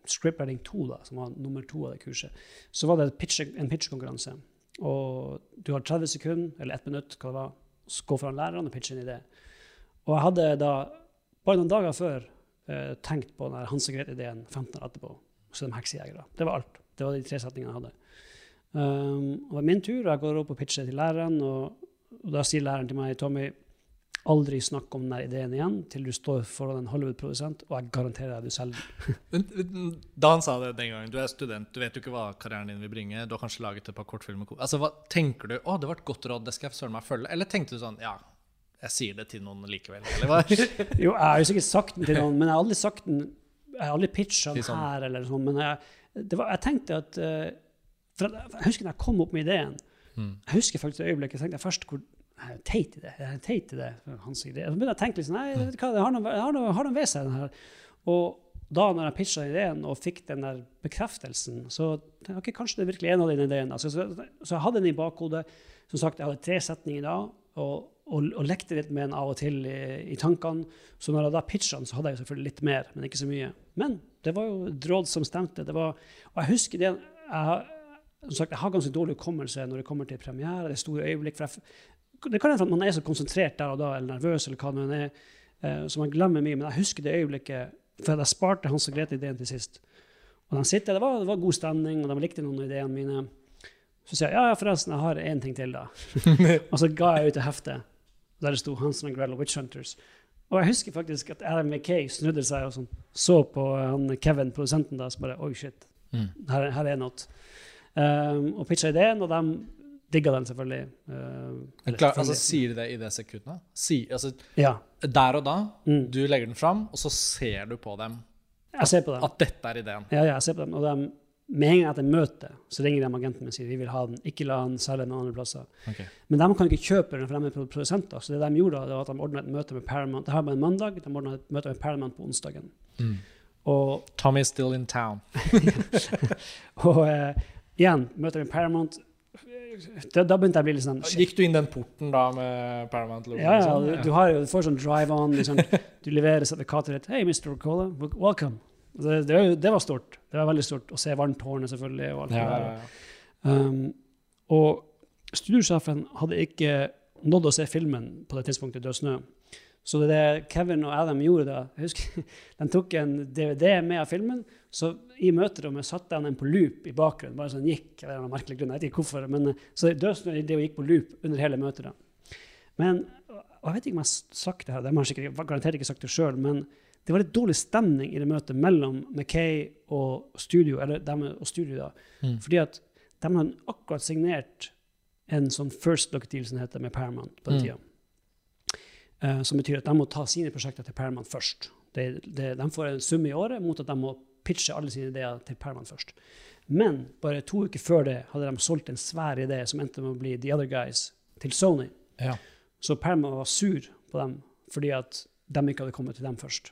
scriptwriting 2, da, som var nummer to av det kurset, så var det pitch, en pitchkonkurranse. Og du har 30 sekunder, eller ett minutt, hva det var, så gå foran læreren og pitche en idé. Og jeg hadde da, bare noen dager før, eh, tenkt på den Hans og Grete-ideen 15 år etterpå. Så de heksejegere. Det var alt. Det var de tre setningene jeg hadde. Um, det var min tur, og jeg går opp og pitcher til læreren, og, og da sier læreren til meg Tommy, Aldri snakk om denne ideen igjen til du står foran en Hollywood-produsent, og jeg garanterer deg du selger den. da han sa det den gangen, du er student, du vet jo ikke hva karrieren din vil bringe, du har kanskje laget et par kortfilmer altså, hva, Tenker du å, det var et godt råd, det skal jeg søren meg følge? Eller tenkte du sånn ja, jeg sier det til noen likevel? Eller hva? jo, jeg har jo sikkert sagt den til noen, men jeg har aldri sagt den Jeg har aldri pitcha den sånn. her, eller sånn, men jeg, var, jeg tenkte at uh, for Jeg husker da jeg kom opp med ideen. Mm. Jeg husker faktisk øyeblikket jeg tenkte først hvor jeg er teit i det. Jeg er teit i det. Hans. Så begynner jeg å tenke litt sånn, nei, vet hva, det har noe, har noe, ved seg. den her. Og da når jeg pitcha ideen og fikk den der bekreftelsen, så okay, kanskje det er virkelig en av dine ideene. Altså, så, så, jeg hadde den i bakhodet. Som sagt, jeg hadde tre setninger da, og, og, og, lekte litt med den av og til i, i tankene. Så når jeg da pitcha den, så hadde jeg selvfølgelig litt mer, men ikke så mye. Men det var jo et råd som stemte. Det var, og jeg husker det jeg, som sagt, jeg har ganske dårlig hukommelse når det kommer til premiere. det er store øyeblikk, for jeg, det kan hende at man er så konsentrert der og da, eller nervøs, eller hva det nå er, uh, så man glemmer mye. Men jeg husker det øyeblikket, for jeg sparte Hans og Grete-ideen til sist. Og de sitter, det var, det var, god stemning, og de likte noen av ideene mine. Så sier jeg ja, ja, forresten, jeg har én ting til, da. og så ga jeg ut et heftet der det sto Hansen og Grell Witch Hunters. Og jeg husker faktisk at Adam McKay snudde seg og sånn, så på han Kevin, produsenten, da, så bare Oi, shit. Mm. Her, her, er noe. Um, og pitcha ideen, og de digga den selvfølgelig. Uh, klar, altså, sier de det i det sekundet? Si, altså, ja. Der og da, mm. du legger den fram, og så ser du på dem at, på dem. at dette er ideen? Ja, ja, jeg ser på dem. Og de, med en gang etter møtet så ringer de agenten min og sier vi vil ha den, ikke la den selge den andre plasser. Okay. Men de kan ikke kjøpe den, for de er produsenter. Så det de gjorde, det var at de ordna et møte med Paramount. Det her var en mandag, de ordna et møte med Paramount på onsdagen. Mm. Og, Tommy is still in town. og uh, igjen, møter med Paramount da, da, begynte jeg å bli litt sånn Gikk du inn den porten da med Paramount? Ja, ja, sånn? du, du, har du får sånn drive-on. Liksom, du leverer sertifikatet ditt. Hei, Mr. Cola, welcome. Det, det, det, var stort. Det var veldig stort å se Varmtårnet, selvfølgelig. Og alt ja, det der. Um, og studiosjefen hadde ikke nådd å se filmen på det tidspunktet, 'Død snø'. Så det, det Kevin og Adam gjorde da jeg husker, De tok en DVD med av filmen. Så i møterommet satte han den på loop i bakgrunnen. bare sånn gikk, eller noen merkelig grunn, jeg vet ikke hvorfor, men Så Dødsnø det gikk på loop under hele møtet. da. Men og Jeg vet ikke om jeg har sagt det her, de har sikkert garantert ikke sagt det sjøl, men det var litt dårlig stemning i det møtet mellom Mackay og studio, eller dem og studio da. Mm. Fordi at de hadde akkurat signert en sånn first look deal som heter med Paramount på den Mm. tida. Eh, som betyr at de må ta sine prosjekter til Paramount først. De, de, de får en sum i året mot at de må pitche alle sine ideer til Paramount først. Men bare to uker før det hadde de solgt en svær idé som endte med å bli The Other Guys til Sony. Ja. Så Paramount var sur på dem fordi at de ikke hadde kommet til dem først.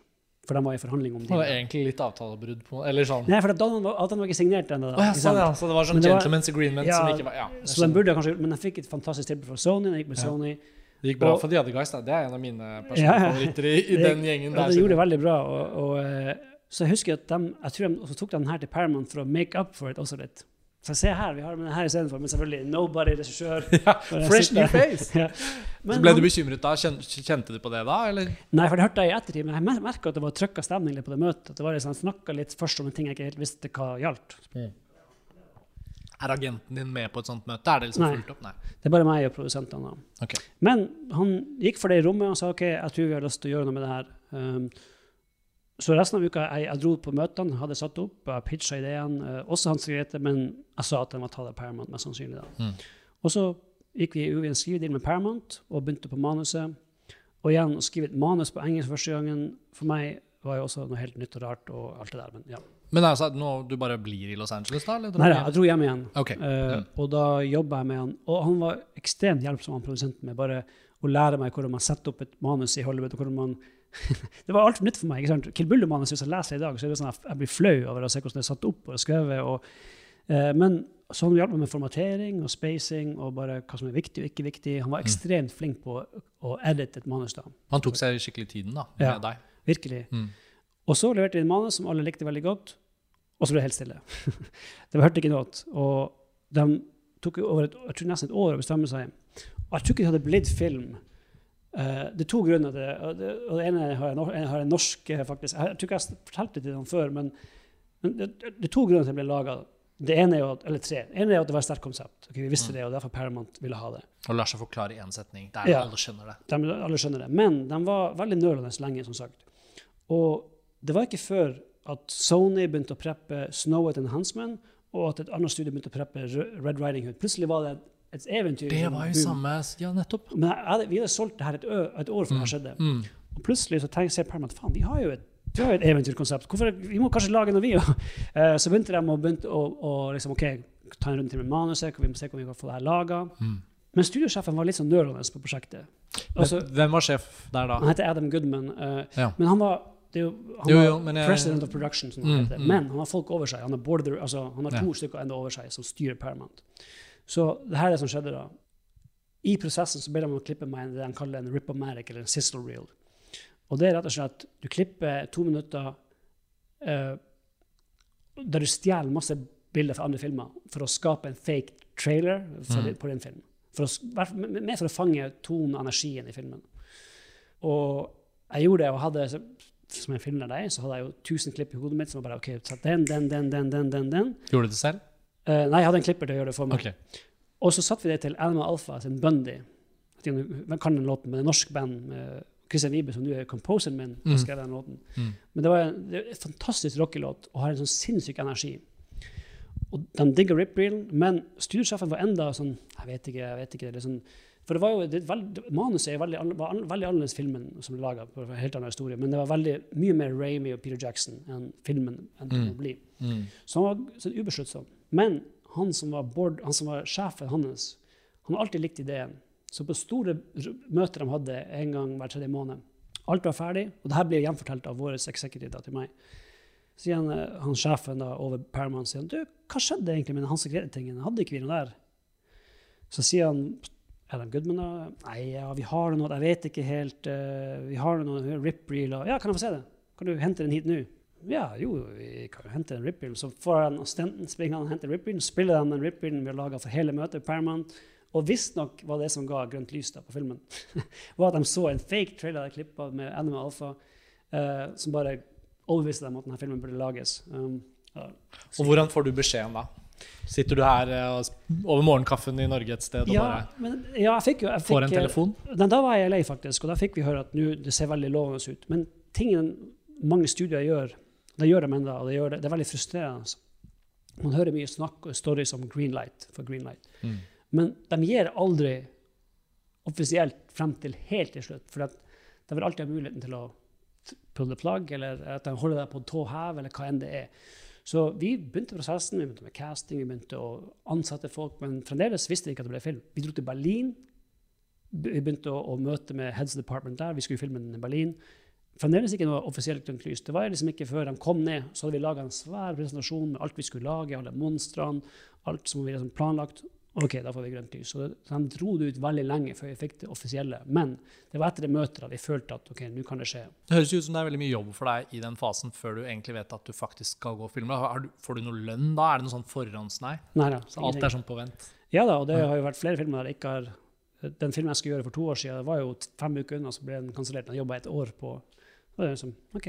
For de var i forhandling om Det Det var egentlig litt avtalebrudd på Eller sånn. Nei, for avtalen var, avtalen var ikke signert ennå. Oh, ja, sånn, ja. Så det var sånn Men det var- gentleman's agreement Ja, som ikke var ja, Så de burde kanskje, men de fikk et fantastisk tilbud fra Sony. De gikk med Ja. Det gikk bra og- for The Other Guys. Da. Det er en av mine Ja, ja. i, i Det- den gjengen Ja, der. de gjorde det veldig bra. Og, og, eh, så jeg husker at de, jeg tror de også tok den her til Paramount for å make up for it også litt. Så se her, vi har den her istedenfor. Men selvfølgelig nobody, regissør. ja, fresh new face! ja. Så ble du bekymret da? Kjente du på det da, eller? Nei, for det hørte jeg i ettertid, men jeg merka at det var trykka stemning litt på det møtet. At det var liksom, snakka litt først om en ting jeg ikke helt visste hva gjaldt. Er agenten din med på et sånt møte? Er det liksom Nei. fullt opp? Nei. Det er bare meg og produsentene. da. Ok. Men han gikk for det i rommet og sa ok, jeg tror vi har lyst til å gjøre noe med det her. Um, så resten av uka jeg, jeg dro på møtene, hadde satt opp, jeg pitcha ideen. Uh, også Hans Grete, men jeg sa at den var tatt av Paramount, mest sannsynlig. da. Mm. Og så gikk vi i en skrivedeal med Paramount og begynte på manuset. Og igjen, å skrive et manus på engelsk første gangen for meg var jo også noe helt nytt og rart. og alt det der, men ja. Men altså, nå du bare blir i Los Angeles, da? Eller Nei jeg dro hjem igjen. Okay. Uh, Mm. Og da jobba jeg med han. Og han var ekstremt hjelpsom, han produsenten, med bare å lære meg hvordan man setter opp et manus i Hollywood. og hvordan man... det var alt nytt for meg. ikke sant? Kill Bull-manus, hvis jeg leser det i dag, så er det sånn at jeg blir flau over å se hvordan det er satt opp og skrevet. Og, Uh, men så han hjalp meg med formatering og spacing og bare hva som er viktig og ikke viktig. Han var ekstremt flink på å edite et manus. da. Han tok seg skikkelig tiden da, med Ja. deg. Virkelig. Mm. Og så leverte vi en manus som alle likte veldig godt, og så ble det helt stille. de hørte ikke noe. Og de tok over et, jeg tror nesten et år å bestemme seg. Og jeg tror ikke det hadde blitt film. Uh, det er to grunner til det. Og det, og det ene har jeg, jeg har en norsk, eh, faktisk. Jeg, jeg tror ikke jeg fortalte det til dem før, men, men det, det er to grunner til det ble laga. Det ene er jo at, eller tre. Det ene er at det var et sterkt konsept. Okay, vi visste det, og derfor Paramount ville ha det. Og lar seg forklare i én setning. Der Ja. alle skjønner det. De, alle skjønner det. Men de var veldig nølende lenge, som sagt. Og det var ikke før at Sony begynte å preppe Snow White and Huntsman, og at et annet studio begynte å preppe Red Riding Hood. Plutselig var det et eventyr. Det var jo boom. samme Ja, nettopp. Men jeg, jeg, vi hadde solgt det her et, ø, et år før det skjedde. Mm. Og plutselig så tenker jeg at faen, vi har jo et, har et eventyrkonsept. Hvorfor, vi må kanskje lage noe, vi òg. Så begynte de å, begynte å, å liksom, okay, ta en runde til med manuset, vi må se om vi kan få det her laga. Mm. Men studiosjefen var litt sånn nølende på prosjektet. Altså, Hvem var sjef der da? han heter Adam Goodman. Uh, Ja. Men han var, det er jo, han Jo, jo, men jeg- president of production, som han Mm, heter. mm. Men han har folk over seg. Han har, border, altså, han har Ja. to stykker enda over seg som styrer Paramount. Så det her er det som skjedde da. I prosessen så ber de om å klippe meg det de kaller en rip-o-matic, eller en sizzle reel. Og det er rett og slett at du klipper to minutter uh, der du stjeler masse bilder fra andre filmer for å skape en fake trailer for, Mm. på din film. For å, med for å fange tonen og energien i filmen. Og jeg gjorde det, og hadde, som jeg filmer deg, så hadde jeg jo 1000 klipp i hodet mitt som var bare OK, sett den, den, den, den, den, den. den. Gjorde du det selv? Uh, nei, jeg hadde en klipper til å gjøre det for meg. Ok. Og så satte vi det til Animal Alpha sin Bundy. Du kan den låten, men det er en norsk band med Christian Wibe, som du er composeren min, Mm. skrev den låten. Mm. Men det var en, det er en fantastisk rockelåt og har en sånn sinnssyk energi. Og de digger rip-reelen, men studiosjefen var enda sånn Jeg vet ikke, jeg vet ikke. Det er sånn, for det var jo, det, veld, Manuset veldig, var veldig annerledes filmen som ble laga, helt annen historie. Men det var veldig, mye mer Ramy og Peter Jackson enn filmen enn det Mm. bli. Mm. Så han var sånn ubesluttsom. Men han som var, board, han som var sjefen hans, han har alltid likt ideen. Så på store møter de hadde en gang hver tredje måned, alt var ferdig, og det her blir gjenfortalt av vår executive til meg. Så sier han, eh, han sjefen da, over Paramount sier han, du, hva skjedde egentlig med den Hans Grete-tingen? Hadde ikke vi noe der? Så sier han Adam Goodman da? Nei, ja, vi har noe, jeg vet ikke helt. Uh, vi har noe rip-reel. Ja, kan jeg få se det? Kan du hente den hit nå? Ja, jo, vi kan jo hente en rip-reel. Så får han assistenten springe og hente rip-reelen, spiller han den rip-reelen vi har laga for hele møtet, Paramount. Og visstnok var det som ga grønt lys da på filmen, var at de så en fake trailer de klippa med Animal Alpha, uh, som bare overbeviste dem at denne filmen burde lages. Um, ja. Og hvordan får du beskjeden da? Sitter du her eh, og over morgenkaffen i Norge et sted og ja, bare men, ja, jeg fikk jo jeg får en eh, telefon? Da, da var jeg lei, faktisk, og da fikk vi høre at nu, det ser veldig lovende ut. Men tingen mange studier gjør, det gjør de ennå, og det, gjør det, det er veldig frustrerende. Man hører mye snakk og stories om greenlight for greenlight. Mm. Men de gir aldri offisielt frem til helt til slutt. For de vil alltid ha muligheten til å pulle plagg, eller at de holder deg på tå hev, eller hva enn det er. Så vi begynte prosessen, vi begynte med casting, vi begynte å ansette folk, men fremdeles visste vi ikke at det ble film. Vi dro til Berlin. Vi begynte å, å møte med Heads Department der. Vi skulle filme den i Berlin. Fremdeles ikke noe offisielt grønt lys. Det var liksom ikke før de kom ned, så hadde vi laga en svær presentasjon med alt vi skulle lage, alle monstrene, alt som vi liksom planlagt. OK, da får vi grønt lys. Så de dro det ut veldig lenge før vi fikk det offisielle. Men det var etter det møtet at vi følte at OK, nå kan det skje. Det høres ut som det er veldig mye jobb for deg i den fasen før du egentlig vet at du faktisk skal gå og filme. Får du noe lønn da? Er det noe sånn forhåndsnei? Nei da. Så alt er sånn på vent? Ja da, og det har jo vært flere filmer der jeg ikke har Den filmen jeg skulle gjøre for to år siden, var jo fem uker unna, så ble den kansellert. Jeg jobba et år på og det er liksom, OK.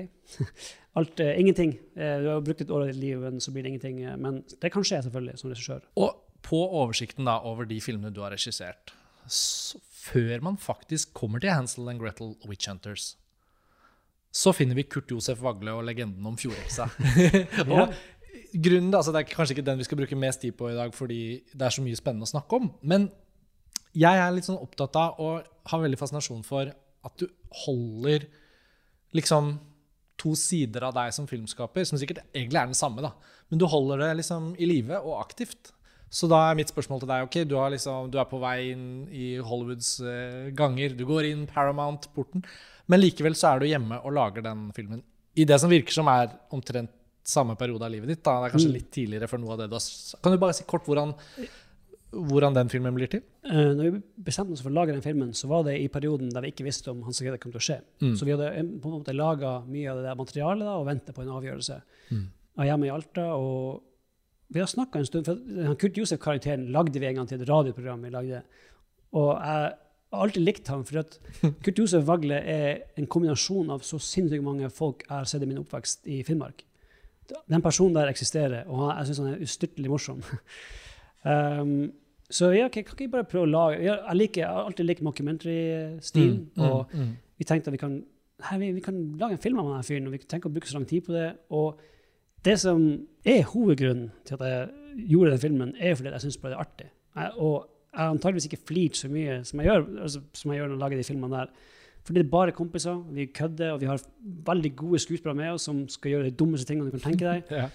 Alt, uh, ingenting. Uh, du har brukt et år av ditt liv, men så blir det ingenting. Uh, men det kan skje, selvfølgelig, som regissør. Og på oversikten da, over de filmene du har regissert, så før man faktisk kommer til Hansel and Gretel Witch Hunters, så finner vi Kurt Josef Vagle og legenden om fjordheksa. Ja. og grunnen, altså Det er kanskje ikke den vi skal bruke mest tid på i dag, fordi det er så mye spennende å snakke om. Men jeg er litt sånn opptatt av og har veldig fascinasjon for at du holder liksom to sider av deg som filmskaper, som sikkert egentlig er den samme, da. Men du holder det liksom i live og aktivt. Så da er mitt spørsmål til deg ok, du, har liksom, du er på vei inn i Hollywoods eh, ganger. Du går inn Paramount-porten. Men likevel så er du hjemme og lager den filmen i det som virker som er omtrent samme periode av livet ditt. da. Det er kanskje litt tidligere for noe av det du har Kan du bare si kort hvordan, hvordan den filmen blir til? Uh, når vi bestemte oss for å lage den filmen, så var det i perioden der vi ikke visste om Hans Grete kom til å skje. Mm. Så vi hadde eh, på en måte laga mye av det der materialet da, og venta på en avgjørelse. Mm. Jeg er hjemme i Alta, og vi har snakka en stund For Kurt Josef-karakteren lagde vi en gang til et radioprogram vi lagde. Og jeg har alltid likt ham, for at Kurt Josef Vagle er en kombinasjon av så sinnssykt mange folk jeg har sett i min oppvekst i Finnmark. Den personen der eksisterer, og jeg syns han er ustyrtelig morsom. Um, så ja, kan ikke bare prøve å lage Jeg, liker, jeg har alltid likt mockumentary-stil. og mm. vi tenkte at vi kan, her, vi, vi kan lage en film av denne fyren, og vi tenker å bruke så lang tid på det. Og det som er hovedgrunnen til at jeg gjorde den filmen, er fordi jeg syns det er artig. Og jeg har antageligvis ikke flirt så mye som jeg gjør altså, som jeg gjør når jeg lager de filmene der. Fordi det er bare kompiser, vi kødder, og vi har veldig gode skuespillere med oss som skal gjøre de dummeste tingene du kan tenke deg. Ja.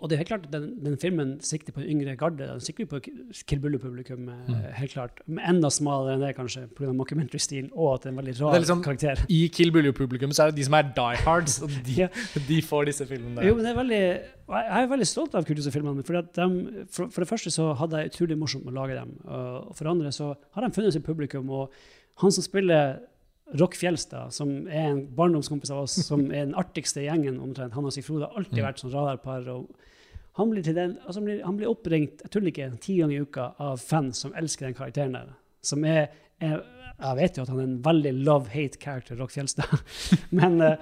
Og det er helt klart at den, den filmen sikter på en yngre garde. Den sikter på Kill Bullo-publikum, mm. helt klart. Men enda smalere enn det, kanskje, pga. mockumentary-stil, og at det er en veldig rar liksom- karakter. I Kill Buljo-publikum så er det de som er die hards, og de, Ja. de får disse filmene. Jo, men det er veldig, jeg er veldig stolt av Kulturhuset-filmene. For, de- for, for det første så hadde jeg utrolig morsomt med å lage dem. Og for det andre så har de funnet sitt publikum. Og han som spiller Rock Fjelstad, som er en barndomskompis av oss, som er den artigste gjengen omtrent, han og Stig Frode har alltid Mm. vært sånn radarpar. han blir, til den, altså han, blir, han blir oppringt jeg tuller ikke, ti ganger i uka av fans som elsker den karakteren der. Som er, er Jeg vet jo at han er en veldig love-hate character, Rock Fjelstad. Men uh,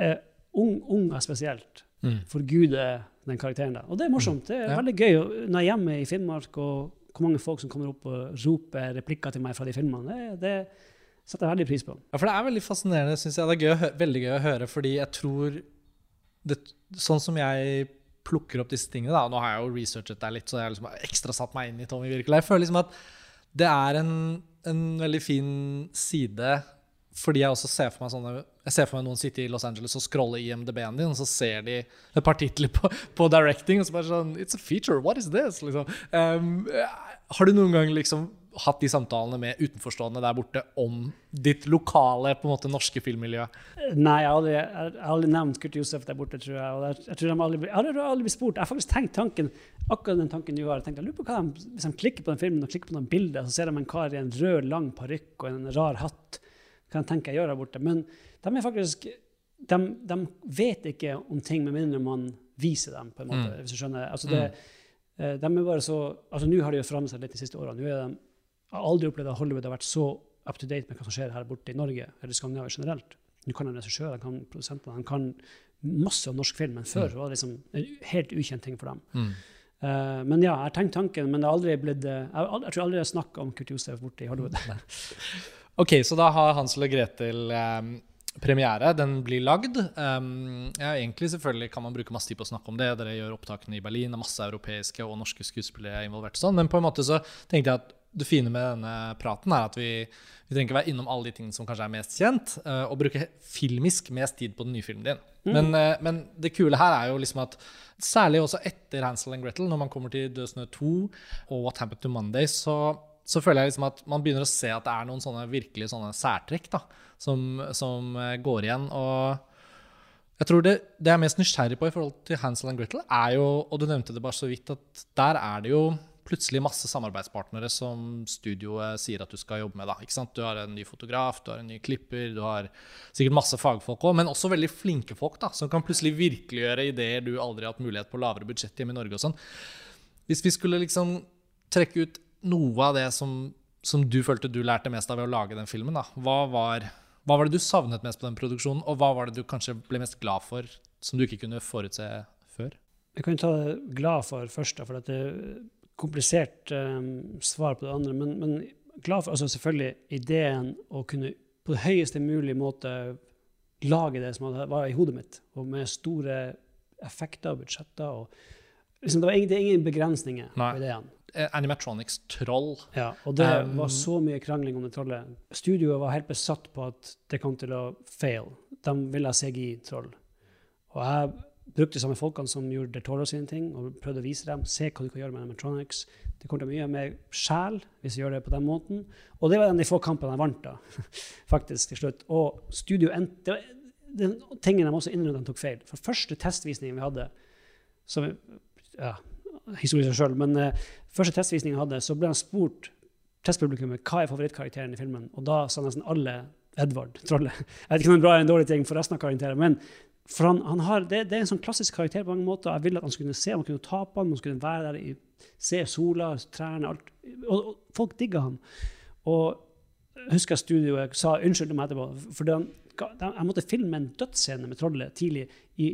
eh, ung, unger spesielt Mm. forguder den karakteren der. Og det er morsomt. Det er Ja. veldig gøy når jeg er hjemme i Finnmark, og hvor mange folk som kommer opp og roper replikker til meg fra de filmene. Det, det setter jeg veldig pris på. Ja, for det er veldig fascinerende, syns jeg. Det er gøy, veldig gøy å høre, fordi jeg tror det, Sånn som jeg plukker opp disse tingene, da, og nå har jeg jo researchet deg litt, så jeg har liksom ekstra satt meg inn i Tommy Wirkola. Jeg føler liksom at det er en, en veldig fin side, fordi jeg også ser for meg sånne Jeg ser for meg noen sitte i Los Angeles og scrolle IMDb-en din, og så ser de et par titler på, på directing, og så bare sånn It's a feature, what is this? Liksom. Um, har du noen gang liksom hatt de samtalene med utenforstående der borte om ditt lokale, på en måte norske filmmiljø? Nei, jeg har aldri, jeg har aldri nevnt Kurt Josef der borte, tror jeg. Jeg, jeg tror de aldri, jeg har aldri blitt spurt. Jeg har faktisk tenkt tanken, akkurat den tanken du har. Jeg tenkte, jeg lurer på hva de, Hvis de klikker på den filmen og klikker på noen bilder, så ser de en kar i en rød, lang parykk og en rar hatt. Hva de tenker jeg gjør der borte. Men de er faktisk de, de vet ikke om ting med mindre man viser dem, på en måte. Mm. hvis du skjønner. Altså det, mm. de er bare så, altså Nå har de jo forandret seg litt de siste årene. Nå er de, jeg har aldri opplevd at Hollywood har vært så up to date med hva som skjer her borte i Norge eller Skandinavia generelt. Nå kan han regissører, de kan produsenter, de kan masse om norsk film, men før var det liksom en helt ukjent ting for dem. Mm. Uh, men ja, jeg har tenkt tanken, men det har aldri blitt eh, jeg, aldri, jeg tror aldri jeg har snakka om Kurt Josef borte i Hollywood. Ok, så da har Hansel og Gretel um, premiere. Den blir lagd. Um, ja, egentlig selvfølgelig kan man bruke masse tid på å snakke om det. Dere gjør opptakene i Berlin, det er masse europeiske og norske skuespillere involvert. Sånn. Men på en måte så tenkte jeg at det fine med denne praten er at vi, vi trenger ikke være innom alle de tingene som kanskje er mest kjent, uh, og bruke filmisk mest tid på den nye filmen din. Mm. Men, uh, men, det kule her er jo liksom at særlig også etter Hansel and Gretel, når man kommer til Død snø 2 og What Happened to Monday, så, så, føler jeg liksom at man begynner å se at det er noen sånne virkelig sånne særtrekk da, som, som uh, går igjen. og jeg tror det, det, jeg er mest nysgjerrig på i forhold til Hansel and Gretel, er jo, og du nevnte det bare så vidt, at der er det jo plutselig masse samarbeidspartnere som studioet sier at du skal jobbe med. Da? Du har en ny fotograf, du har en ny klipper, du har sikkert masse fagfolk òg, men også veldig flinke folk da, som kan plutselig virkeliggjøre ideer du aldri har hatt mulighet på lavere budsjett hjemme i Norge. og sånn. Hvis vi skulle liksom trekke ut noe av det som, som, du følte du lærte mest av ved å lage den filmen, da, hva var, hva var det du savnet mest på den produksjonen, og hva var det du kanskje ble mest glad for, som du ikke kunne forutse før? Jeg kan ta det glad for først, for at det, komplisert um, svar på det andre. Men, men glad for altså selvfølgelig ideen å kunne på det høyeste mulige måte lage det som var i hodet mitt, og med store effekter og budsjetter. og liksom, Det var ingen, det ingen begrensninger Nei. på ideen. Eh, Animatronics troll. Ja, og det um, var så mye krangling om det trollet. Studioet var helt besatt på at det kom til å fail. De ville ha CGI-troll. Og jeg brukte de samme folkene som gjorde Del Toro sine ting, og prøvde å vise dem. Se hva du kan gjøre med animatronics. Det kommer til mye mer sjel hvis vi gjør det på den måten. Og det var en de få kampene jeg vant, da, faktisk, til slutt. Og studio endte Den tingen de også innrømmet de tok feil. For første testvisningen vi hadde, som ja, historie seg sjøl, men uh, første testvisningen vi hadde, så ble han spurt testpublikummet hva er favorittkarakteren i filmen, og da sa nesten alle Edvard, trollet. Jeg vet ikke om det er en bra eller en dårlig ting for resten av karakteren, men for han, han har, det, det, er en sånn klassisk karakter på mange måter. Jeg ville at han skulle kunne se, man kunne ta på han, man skulle være der, i, se sola, trærne, alt. Og, og, folk digga han. Og jeg husker studioet sa unnskyld meg etterpå. For han, jeg måtte filme en dødsscene med trollet tidlig i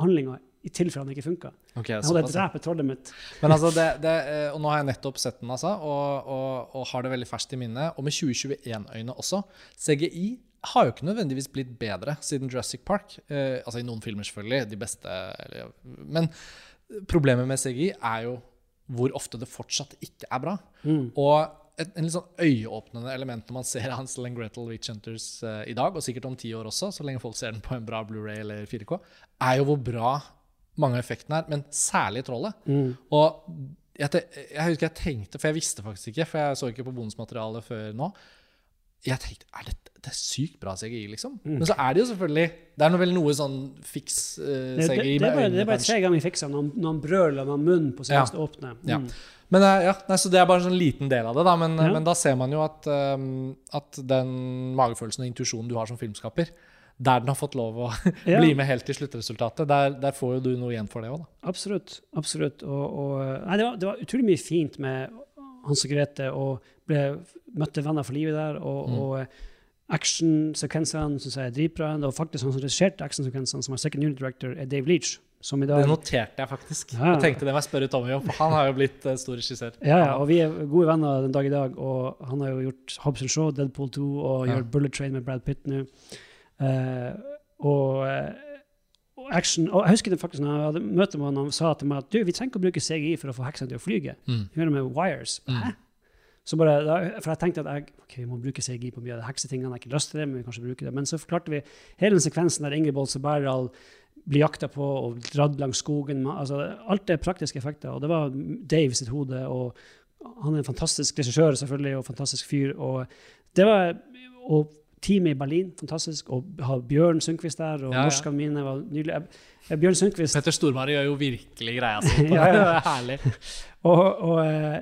handlinga i tilfelle han ikke funka. Okay, jeg måtte drepe trollet mitt. Men altså, det, det, eh, og nå har jeg nettopp sett den, altså, og, og, og har det veldig ferskt i minnet. Og med 2021-øyne også. CGI har jo ikke nødvendigvis blitt bedre siden Jurassic Park. Eh, altså i noen filmer, selvfølgelig. De beste. Eller, men problemet med CGI er jo hvor ofte det fortsatt ikke er bra. Mm. Og et en litt sånn øyeåpnende element når man ser Hansel and Gretel Witch Hunters eh, i dag, og sikkert om ti år også, så lenge folk ser den på en bra Blu-ray eller 4K, er jo hvor bra mange av effektene er, men særlig trollet. Mm. Og jeg, jeg, husker jeg tenkte, for jeg visste faktisk ikke, for jeg så ikke på bonusmaterialet før nå Jeg tenkte er det, det er sykt bra CGI, liksom. Mm. Men så er det jo selvfølgelig Det er vel noe sånn fiks uh, CGI det, det, det, med Det er bare tre ganger fiksa når, når han brøler med munnen på seg ja. åpne. Mm. Ja. Men uh, ja, nei, Så det er bare en sånn liten del av det. da, Men, ja. men da ser man jo at, um, at den magefølelsen og intuisjonen du har som filmskaper, der den har fått lov å bli med helt til sluttresultatet, der, der, får jo du noe igjen for det òg, da. Absolutt. absolutt. Og, og, nei, det, var, det, var, utrolig mye fint med Hans og Grete, og ble, møtte venner for livet der. og, mm. og actionsekvensene syns jeg er dritbra. Og faktisk han som regisserte actionsekvensene, som er second unit director, er Dave Leach. Som i dag, det noterte jeg faktisk. Ja. Jeg tenkte det må jeg spørre Tommy om, for han har jo blitt uh, stor regissør. Ja, ja, og vi er gode venner den dag i dag. Og han har jo gjort Hobbs Show, Deadpool 2 og ja. gjør Bullet Train med Brad Pitt nå. Uh, og, uh, action Og jeg husker det faktisk når jeg hadde møte med han, han sa til meg at du, vi trenger ikke å bruke CGI for å få heksene til å flyge. Mm. Gjør det med wires. Mm. Hæ? Så bare, for jeg tenkte at jeg ok, vi må bruke CGI på mye av de heksetingene. Jeg har ikke lyst til det, men vi kanskje bruke det. Men så forklarte vi hele den sekvensen der Ingrid Bolse Berdal blir jakta på og dratt langs skogen. Altså, alt er praktiske effekter. Og det var Dave sitt hode. og Han er en fantastisk regissør selvfølgelig, og fantastisk fyr. Og det var, og teamet i Berlin, fantastisk. Og ha Bjørn Sundquist der, og ja, ja. norskene mine var nydelig. Bjørn Sundquist Petter Stormare gjør jo virkelig greia si. ja, ja. det er herlig. og, og eh,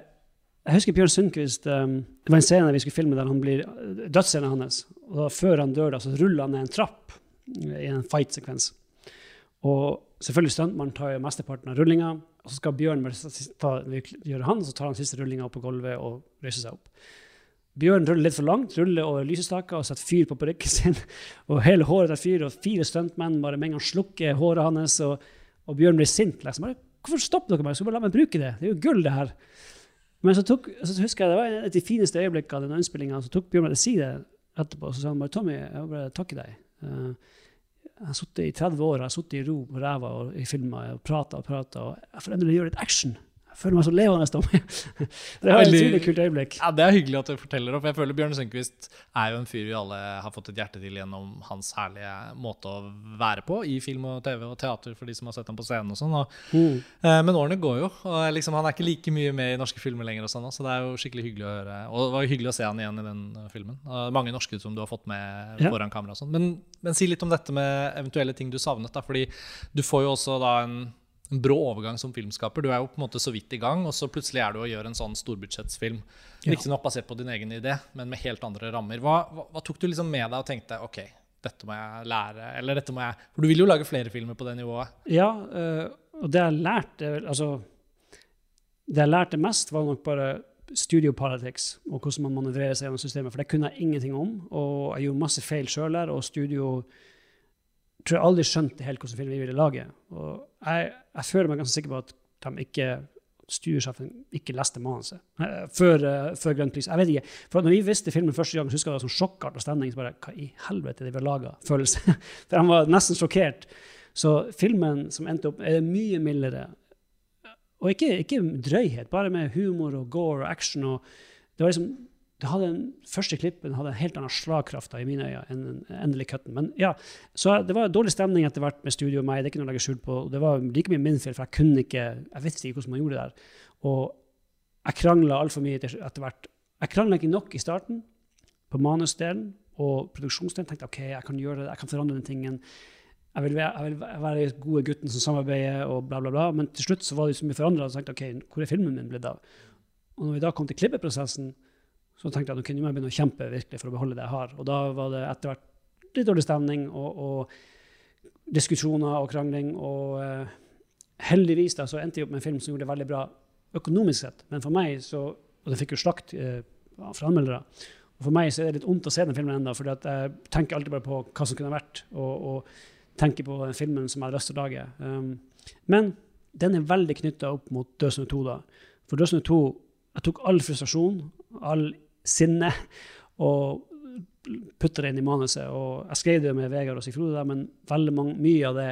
jeg husker Bjørn Sundquist um, Det var en scene vi skulle filme der han blir dødsscenen hans. og da, Før han dør, da, så ruller han ned en trapp i en fight-sekvens. Og selvfølgelig stuntmannen tar jo mesteparten av rullinga. Og så skal Bjørn ta, gjøre han, så tar han siste rullinga opp på gulvet og reiser seg opp. Bjørn ruller litt for langt, ruller over lysestaker og setter fyr på parykken sin. Og hele håret tar fyr, og fire stuntmenn bare med en gang slukker håret hans. Og, og Bjørn blir sint. Liksom. Hvorfor stopper dere meg? Skal bare la meg bruke det. Det er jo gull, det her. Men så, tok, så husker jeg det var et av de fineste øyeblikkene av den innspillinga. Så tok Bjørn meg til side etterpå og så sa han bare Tommy, jeg vil bare takke deg. Uh, jeg har sittet i 30 år jeg har sittet i ro på ræva og i filmer og prata og prata. Og jeg får endelig gjøre litt action føler meg så levende om det er et utrolig kult øyeblikk. Ja, Det er hyggelig at du forteller det. For jeg føler Bjørn Sundquist er jo en fyr vi alle har fått et hjerte til gjennom hans herlige måte å være på i film og TV og teater, for de som har sett ham på scenen og sånn. Mm. Eh, men årene går jo, og liksom, han er ikke like mye med i norske filmer lenger, og sånn, så det er jo skikkelig hyggelig å høre. Og det var jo hyggelig å se han igjen i den uh, filmen. Og mange norske som du har fått med ja. foran kamera og sånn. Men, men, si litt om dette med eventuelle ting du savnet, da, fordi du får jo også da en en brå overgang som filmskaper. Du er jo på en måte så vidt i gang, og så plutselig er du og gjør en sånn storbudsjettsfilm. Ja. Riktignok basert på din egen idé, men med helt andre rammer. Hva, hva, hva, tok du liksom med deg og tenkte OK, dette må jeg lære, eller dette må jeg For du vil jo lage flere filmer på det nivået? Ja, øh, og det jeg lærte altså, Det jeg lærte mest, var nok bare studio politics og hvordan man manøvrerer seg gjennom systemet, for det kunne jeg ingenting om. Og jeg gjorde masse feil sjøl der, og studio tror jeg aldri skjønte helt hvordan film vi ville lage. Og jeg, jeg, føler meg ganske sikker på at de ikke studiosjefen ikke leste manuset eh, før, uh, før Grønn pris. Jeg vet ikke. For når vi visste filmen første gang, husker jeg det var sånn og stemning. Så bare, Hva i helvete er det vi? Følelse. For han var nesten sjokkert. Så filmen som endte opp, er mye mildere. Og ikke, ikke drøyhet, bare med humor og gore og action. og det var liksom den første klippen hadde en helt annen slagkraft i mine øyne enn den endelige cutten. Men ja, så det var dårlig stemning etter hvert med studio og meg. Det er ikke noe å legge skjul på. Det var like mye min feil, for jeg kunne ikke, jeg visste ikke hvordan man gjorde det der. Og jeg krangla altfor mye etter hvert. Jeg krangla ikke nok i starten, på manusdelen og produksjonsdelen. tenkte OK, jeg kan gjøre det, jeg kan forandre den tingen. Jeg vil, være, jeg vil være gode gutten som samarbeider, og bla, bla, bla. Men til slutt så var det så mye forandra, og jeg tenkte OK, hvor er filmen min blitt av? Og når vi da kom til klippeprosessen, så tenkte jeg at nå må jeg begynne å kjempe virkelig for å beholde det jeg har. Og da var det etter hvert litt dårlig stemning og, og diskusjoner og krangling. Og uh, heldigvis da, så endte jeg opp med en film som gjorde det veldig bra økonomisk sett. Men for meg så Og den fikk jo slakt uh, fra anmeldere. Og for meg så er det litt vondt å se den filmen ennå, for jeg tenker alltid bare på hva som kunne vært, og, og tenker på den filmen som jeg hadde lyst til å lage. Um, men den er veldig knytta opp mot Dødsnytt 2. da. For Dødsnytt 2 Jeg tok all frustrasjon, all sinne og putter det inn i manuset. Og jeg skrev det med Vegard og Sigfrode, men veldig mange, mye av det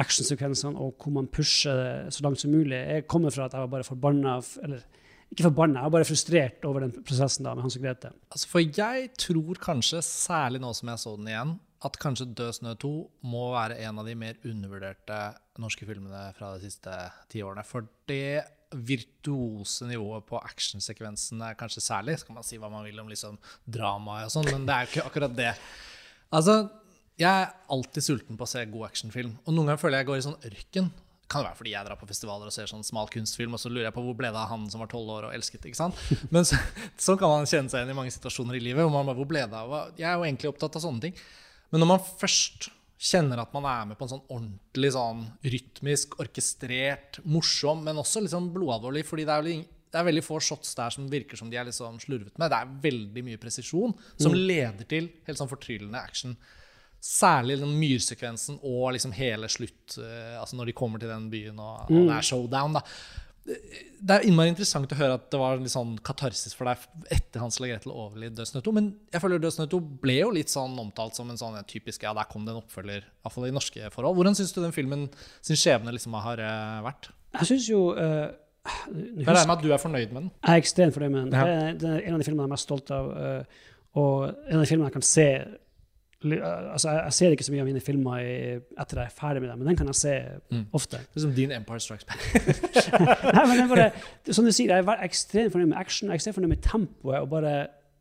actionsekvensene og hvor man pusher det så langt som mulig, jeg kommer fra at jeg var bare forbanna Eller ikke forbanna, jeg var bare frustrert over den prosessen da med Hans og Grete. Altså for jeg tror kanskje, særlig nå som jeg så den igjen, at kanskje 'Død snø 2' må være en av de mer undervurderte norske filmene fra de siste ti årene. For det virtuose nivået på actionsekvensene, kanskje særlig. Så kan man si hva man vil om liksom dramaet og sånn, men det er jo ikke akkurat det. Altså, jeg er alltid sulten på å se god actionfilm. Og noen ganger føler jeg jeg går i sånn ørken. Kan det være fordi jeg drar på festivaler og ser sånn smal kunstfilm, og så lurer jeg på hvor ble det av han som var tolv år og elsket. ikke sant? Men så, sånn kan man kjenne seg igjen i mange situasjoner i livet. hvor man bare, hvor ble det av? Jeg er jo egentlig opptatt av sånne ting. Men når man først kjenner at man er med på en sånn ordentlig sånn rytmisk, orkestrert, morsom, men også liksom blodalvorlig. fordi det er, veldig, det er veldig få shots der som virker som de er liksom slurvet med. Det er veldig mye presisjon som mm. leder til helt sånn fortryllende action. Særlig den myrsekvensen og liksom hele slutt, uh, altså når de kommer til den byen og, og det er showdown. da det er innmari interessant å høre at det var litt sånn katarsis for deg etter Hans og Gretel overlevde Dødsnøtt 2. Men jeg føler Dødsnøtt snø 2 ble jo litt sånn omtalt som en sånn typisk Ja, der kom det en oppfølger, iallfall i norske forhold. Hvordan syns du den filmen sin skjebne liksom har uh, vært? Jeg syns jo uh, Jeg regner med at du er fornøyd med den? Jeg er ekstremt fornøyd med den. Ja. Det, er, det, er, en av de filmene jeg er mest stolt av. Uh, og en av de filmene jeg kan se altså jeg, jeg, ser ikke så mye av mine filmer i, etter jeg er ferdig med dem, men den kan jeg se mm. ofte. Det er som din Empire Strikes Back. Nei, men bare, som du sier, Jeg er ekstremt fornøyd med action, jeg er ekstremt fornøyd med tempoet og bare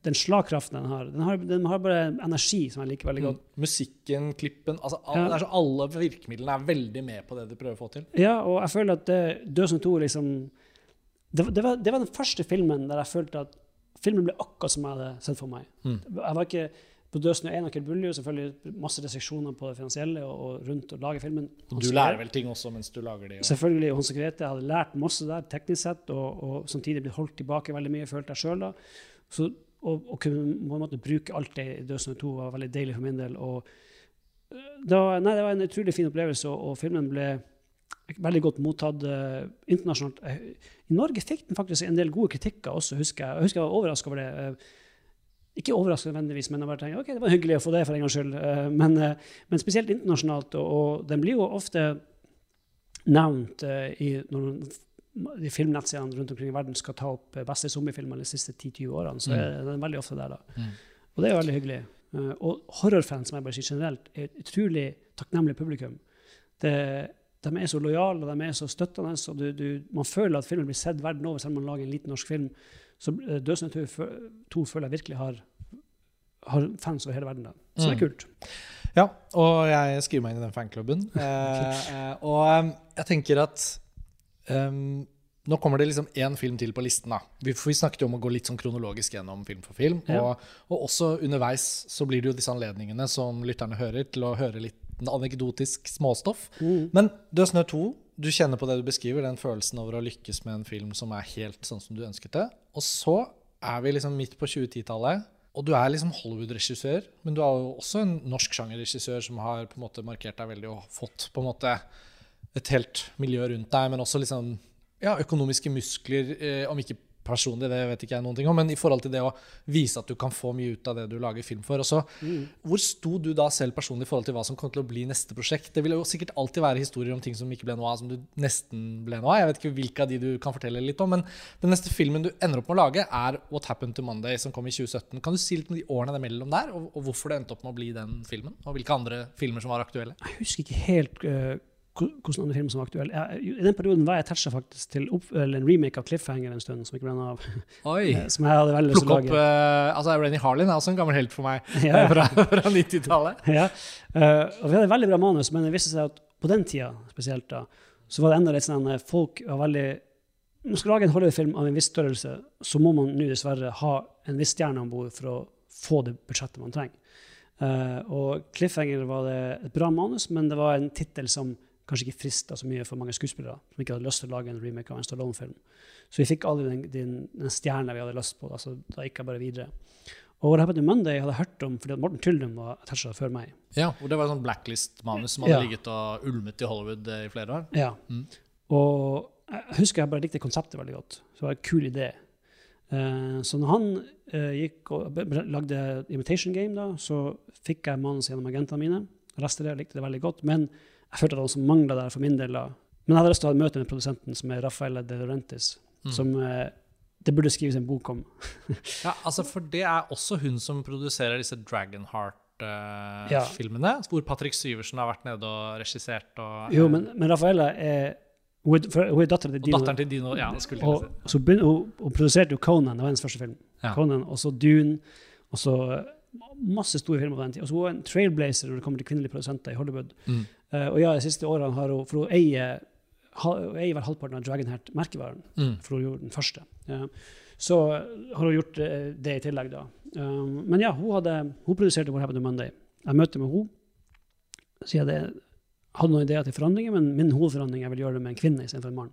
den slagkraften den har. Den har, den har bare energi som jeg liker veldig godt. Mm. Musikken, klippen altså all, ja. så Alle virkemidlene er veldig med på det du prøver å få til. Ja, og jeg føler at det, Død som to liksom det, det, var, det, var, den første filmen der jeg følte at filmen ble akkurat som jeg hadde sett for meg. Mm. Jeg var ikke på 1 og Kill selvfølgelig masse restriksjoner på det finansielle og, og rundt å lage filmen. Og du lærer vel ting også mens du lager det? Ja. Selvfølgelig. Hans Grete hadde lært masse der, teknisk sett, og, og samtidig blitt holdt tilbake veldig mye, følte jeg sjøl da. Så, og kunne på en måte bruke alt det i Døsen 2 var veldig deilig for min del. Og eh, da, nei, det var en utrolig fin opplevelse, og, og filmen ble veldig godt mottatt uh, internasjonalt. I Norge fikk den faktisk en del gode kritikker også, husker jeg. Jeg husker jeg var overraska over det. Uh, ikke overraskende nødvendigvis, men jeg bare tenker, ok, det var hyggelig å få det for en gangs skyld. Uh, men, uh, men, spesielt internasjonalt, og, og, den blir jo ofte nevnt uh, i, når de filmnettsidene rundt omkring i verden skal ta opp beste zombiefilmer de siste 10-20 årene. Så mm. er den veldig ofte der, da. Mm. Og det er jo veldig hyggelig. og horrorfans, som jeg bare sier generelt, er et utrolig takknemlig publikum. Det, de er så lojale og de er så støttende. og du, du, Man føler at filmen blir sett verden over, selv om man lager en liten norsk film. Så uh, 'Dødsnatur 2' føler jeg virkelig har, har fans over hele verden. Da. Så det er mm. kult. Ja, og jeg skriver meg inn i den fanklubben. eh, eh, og um, jeg tenker at um, nå kommer det liksom én film til på listen. da. Vi, vi, snakket jo om å gå litt sånn kronologisk gjennom film for film. Ja. Og, og, også underveis så blir det jo disse anledningene som lytterne hører, til å høre litt anekdotisk småstoff. Mm. Men Død snø 2, du kjenner på det du beskriver, den følelsen over å lykkes med en film som er helt sånn som du ønsket det. Og så er vi liksom midt på 2010-tallet, og du er liksom Hollywood-regissør. Men du er jo også en norsk sjangerregissør som har på en måte markert deg veldig og fått på en måte et helt miljø rundt deg, men også liksom ja, økonomiske muskler, eh, om ikke personlig, det vet ikke jeg noen ting om, men i forhold til det å vise at du kan få mye ut av det du lager film for. Også, mm. Hvor sto du da selv personlig i forhold til hva som kom til å bli neste prosjekt? Det vil jo sikkert alltid være historier om ting som ikke ble noe av, som du nesten ble noe av. Jeg vet ikke hvilke av de du kan fortelle litt om, men den neste filmen du ender opp med å lage, er What Happened to Monday, som kom i 2017. Kan du si litt om de årene det mellom der, og, og, hvorfor det endte opp med å bli den filmen? Og hvilke andre filmer som var aktuelle? Jeg husker ikke helt uh hvordan andre filmer som var aktuelle. I den perioden var jeg attachet faktisk til en remake av Cliffhanger en stund, som ikke ble noe av. Oi! Eh, som jeg hadde veldig lyst til å lage. Uh, altså, Renny Harlin er også en gammel helt for meg ja. fra, fra 90-tallet. Ja. Uh, og vi hadde et veldig bra manus, men det viste seg at på den tida spesielt, da, så var det enda litt sånn at folk var veldig Når man skal lage en Hollywood-film av en viss størrelse, så må man nå dessverre ha en viss stjerne om bord for å få det budsjettet man trenger. Uh, og Cliffhanger var det et bra manus, men det var en tittel som kanskje ikke frista så mye for mange skuespillere som ikke hadde lyst til å lage en remake av en Stallone-film. Så vi fikk aldri den, den, den stjerna vi hadde lyst på. Altså, så da gikk jeg bare videre. Og What Happened to Monday hadde jeg hørt om fordi Morten Tyldum var attached før meg. Ja, og Det var et sånn blacklist-manus som hadde ja. ligget og ulmet i Hollywood eh, i flere år. Ja. Mm. Og jeg husker jeg bare likte konseptet veldig godt. Så det var en kul idé. Uh, så når han uh, gikk og lagde Imitation Game, da, så fikk jeg manus gjennom agentene mine. Resten av det likte det veldig godt. Men jeg følte at det var noe som mangla der for min del. da. Men jeg hadde lyst til å ha et møte med produsenten, som er Rafaela De Laurentiis. Mm. Som eh, det burde skrives en bok om. ja, altså For det er også hun som produserer disse Dragonheart-filmene. Eh, ja. Hvor Patrick Syversen har vært nede og regissert. Og, jo, men, men Rafaela er hun er, hun er datteren til Dino. Og datteren til Dino, ja, skulle og, og Så begynner, hun, hun, produserte jo Conan, det var hennes første film. Ja. Conan, Og så Dune. Og så masse store filmer på den tida. Og så hun er en trailblazer når det kommer til kvinnelige produsenter i Hollywood. Mm. Uh, og ja, de siste årene har hun For hun eier, eier vel halvparten av Dragonheart-merkevaren, mm. for hun gjorde den første. Uh, Så har hun gjort uh, det i tillegg, da. Um, men ja, hun, hadde, hun produserte What Happened to Monday. Jeg møtte med henne. Så jeg hadde noen ideer til forandringer, men min hovedforandring er vil gjøre det med en kvinne istedenfor en mann.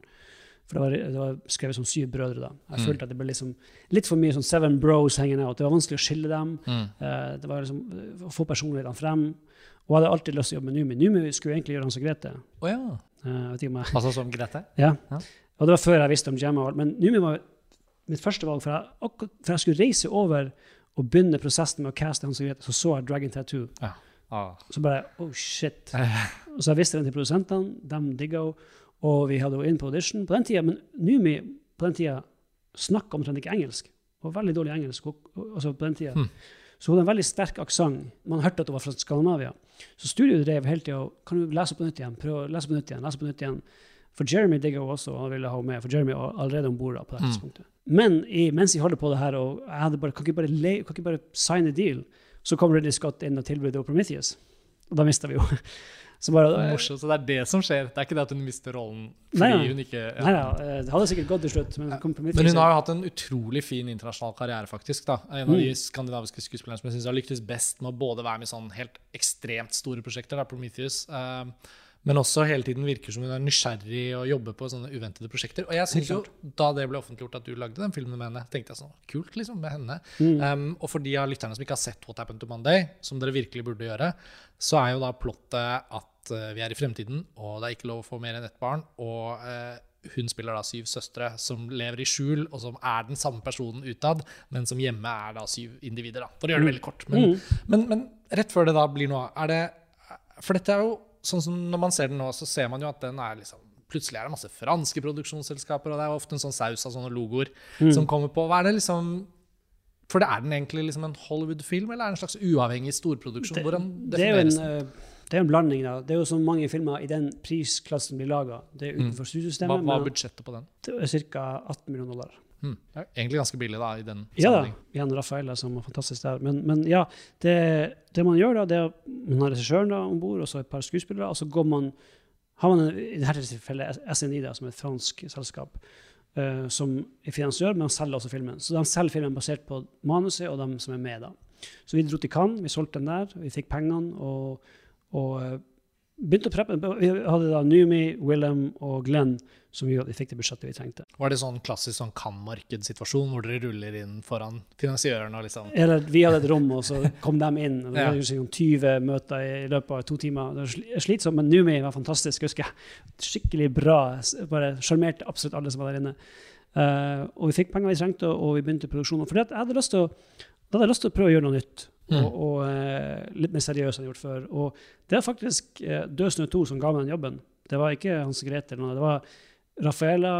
For det var, det var, skrevet som syv brødre da. Jeg mm. følte at det ble liksom litt for mye sånn seven bros hanging out. Det var vanskelig å skille dem. Mm. Det var liksom Å få personlighetene frem. Og hadde alltid lyst til å jobbe med Numi. Numi skulle egentlig gjøre Hans og Grete. Oh, ja. uh, altså som Grete? Ja. ja. Og det var før jeg visste om Gemma og alt. Men Numi var mitt første valg. For jeg, for jeg skulle reise over og begynne prosessen med å caste Hans og Grete, så så jeg Dragon Tattoo. Ja. Ah. Så bare Oh, shit. og så jeg viste den til produsentene. De digga henne. Og vi hadde henne inn på audition på den tida, men Numi på den tida snakka omtrent ikke engelsk. Hun var veldig dårlig engelsk altså på den tida. Mm. Så hun hadde en veldig sterk aksent. Man hørte at hun var fra Skandinavia. Så studioet drev hele tida Kan du lese på nytt igjen? Prøv å lese på nytt igjen. lese på nytt igjen. For Jeremy digga hun også, og han ville ha henne med. For Jeremy var allerede om bord på det mm. tidspunktet. Men i, mens jeg holder på det her, og jeg hadde bare, kan, ikke bare le, kan ikke bare signe deal, så kom Ridley Scott inn og tilbød Prometheus. Og da mista vi jo. Så, bare, det morsomt, så det er det som skjer? Det er ikke det at hun mister rollen fordi nei, hun ikke ja. Nei, ja, det hadde sikkert gått til slutt. Men, men, hun har jo hatt en utrolig fin internasjonal karriere, faktisk. da. En av de mm. skandinaviske skuespillerne som jeg synes har lyktes best med å både være med i sånn helt ekstremt store prosjekter, da, Prometheus, uh, men også hele tiden virker som hun er nysgjerrig og jobber på sånne uventede prosjekter. Og jeg synes jo, da det ble offentliggjort at du lagde den filmen med henne, tenkte jeg sånn Kult, liksom, med henne. Mm. Um, og for de av lytterne som ikke har sett What Happened to Monday, som dere virkelig burde gjøre, så er jo da plottet at uh, vi er i fremtiden, og det er ikke lov å få mer enn ett barn. Og uh, hun spiller da syv søstre som lever i skjul, og som er den samme personen utad, men som hjemme er da syv individer. da, For å gjøre det veldig kort. Men, men, men rett før det da blir noe er det, For dette er jo sånn som når man ser den nå, så ser man jo at den er liksom Plutselig er det masse franske produksjonsselskaper, og det er ofte en sånn saus av sånne logoer som kommer på. Hva er det liksom For det er den egentlig liksom en Hollywood-film, eller er det en slags uavhengig storproduksjon? Hvordan det er jo en, defineres den? eh, det er en blanding. da. Det er jo så mange filmer i den prisklassen blir laga. Det er utenfor Hva, studiosystemet, hva er budsjettet på den? ca. 18 millioner dollar. Hmm. Det er egentlig ganske billig da, i den Ja sammenheng. igjen Rafaela, som er fantastisk der. Men, men ja, det, det man gjør da, det er man har regissøren om bord, og så et par skuespillere, og så går man har man en, i dette tilfellet SNI, da, som er et fransk selskap, uh, som er finansiør, men selger også filmen. Så de selger filmen basert på manuset og dem som er med. da. Så vi dro til Cannes, vi solgte den der, vi fikk pengene og, og eh, begynte å preppe. Vi hadde da Numi, Willem og Glenn som vi, vi fikk det budsjettet vi trengte. Var det sånn klassisk sånn kan-markedssituasjon hvor dere ruller inn foran finansiøren liksom Eller vi hadde et rom, og så kom de inn. og Det var sånn 20 møter i løpet av to timer. Det var sli- slitsomt, men Numi var fantastisk. husker jeg. Skikkelig bra. Bare sjarmerte absolutt alle som var der inne. Uh, og vi fikk penger vi trengte, og vi begynte produksjonen. For jeg hadde lyst til å, da hadde jeg lyst til å prøve å gjøre noe nytt. Mm. Og, og eh, litt mer seriøs enn jeg har gjort før. Og det er faktisk eh, Død snø 2 som ga meg den jobben. Det var ikke Hans Grete eller noe. Det var Rafaela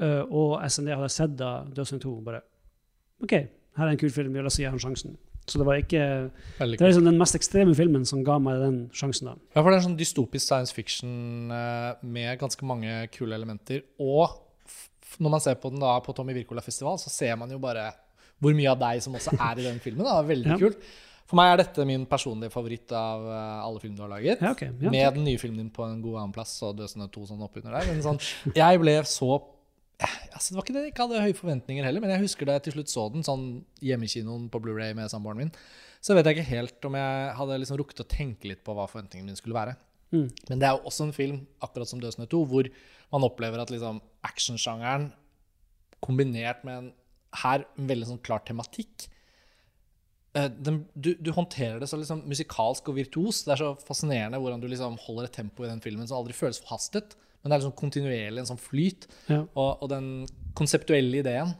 eh, og SND hadde sett da Død snø 2. Bare OK, her er en kul film, la oss gi han sjansen. Så det var ikke Veldig Det er liksom den mest ekstreme filmen som ga meg den sjansen, da. Ja, for det er sånn dystopisk science fiction eh, med ganske mange kule elementer. Og når man ser på den da på Tommy Wirkola Festival, så ser man jo bare hvor mye av deg som også er i den filmen. Da. Veldig Ja. kult. For meg er dette min personlige favoritt av eh, alle filmene du har laget. Ja, okay. Ja, med den nye filmen din på en god annenplass og 'Døsende to sånn oppunder der. Men sånn, jeg ble så eh, altså Det var ikke det jeg ikke hadde høye forventninger heller, men jeg husker da jeg til slutt så den sånn hjemmekinoen på Blu-ray med samboeren min. Så vet jeg ikke helt om jeg hadde liksom rukket å tenke litt på hva forventningene mine skulle være. Mm. Men det er jo også en film, akkurat som 'Døsende 2, hvor man opplever at liksom actionsjangeren kombinert med en her en veldig sånn klar tematikk eh, den, du, du håndterer det så liksom musikalsk og virtuos. Det er så fascinerende hvordan du liksom holder et tempo i den filmen som aldri føles forhastet, men det er liksom kontinuerlig en sånn flyt. Ja. Og, og den konseptuelle ideen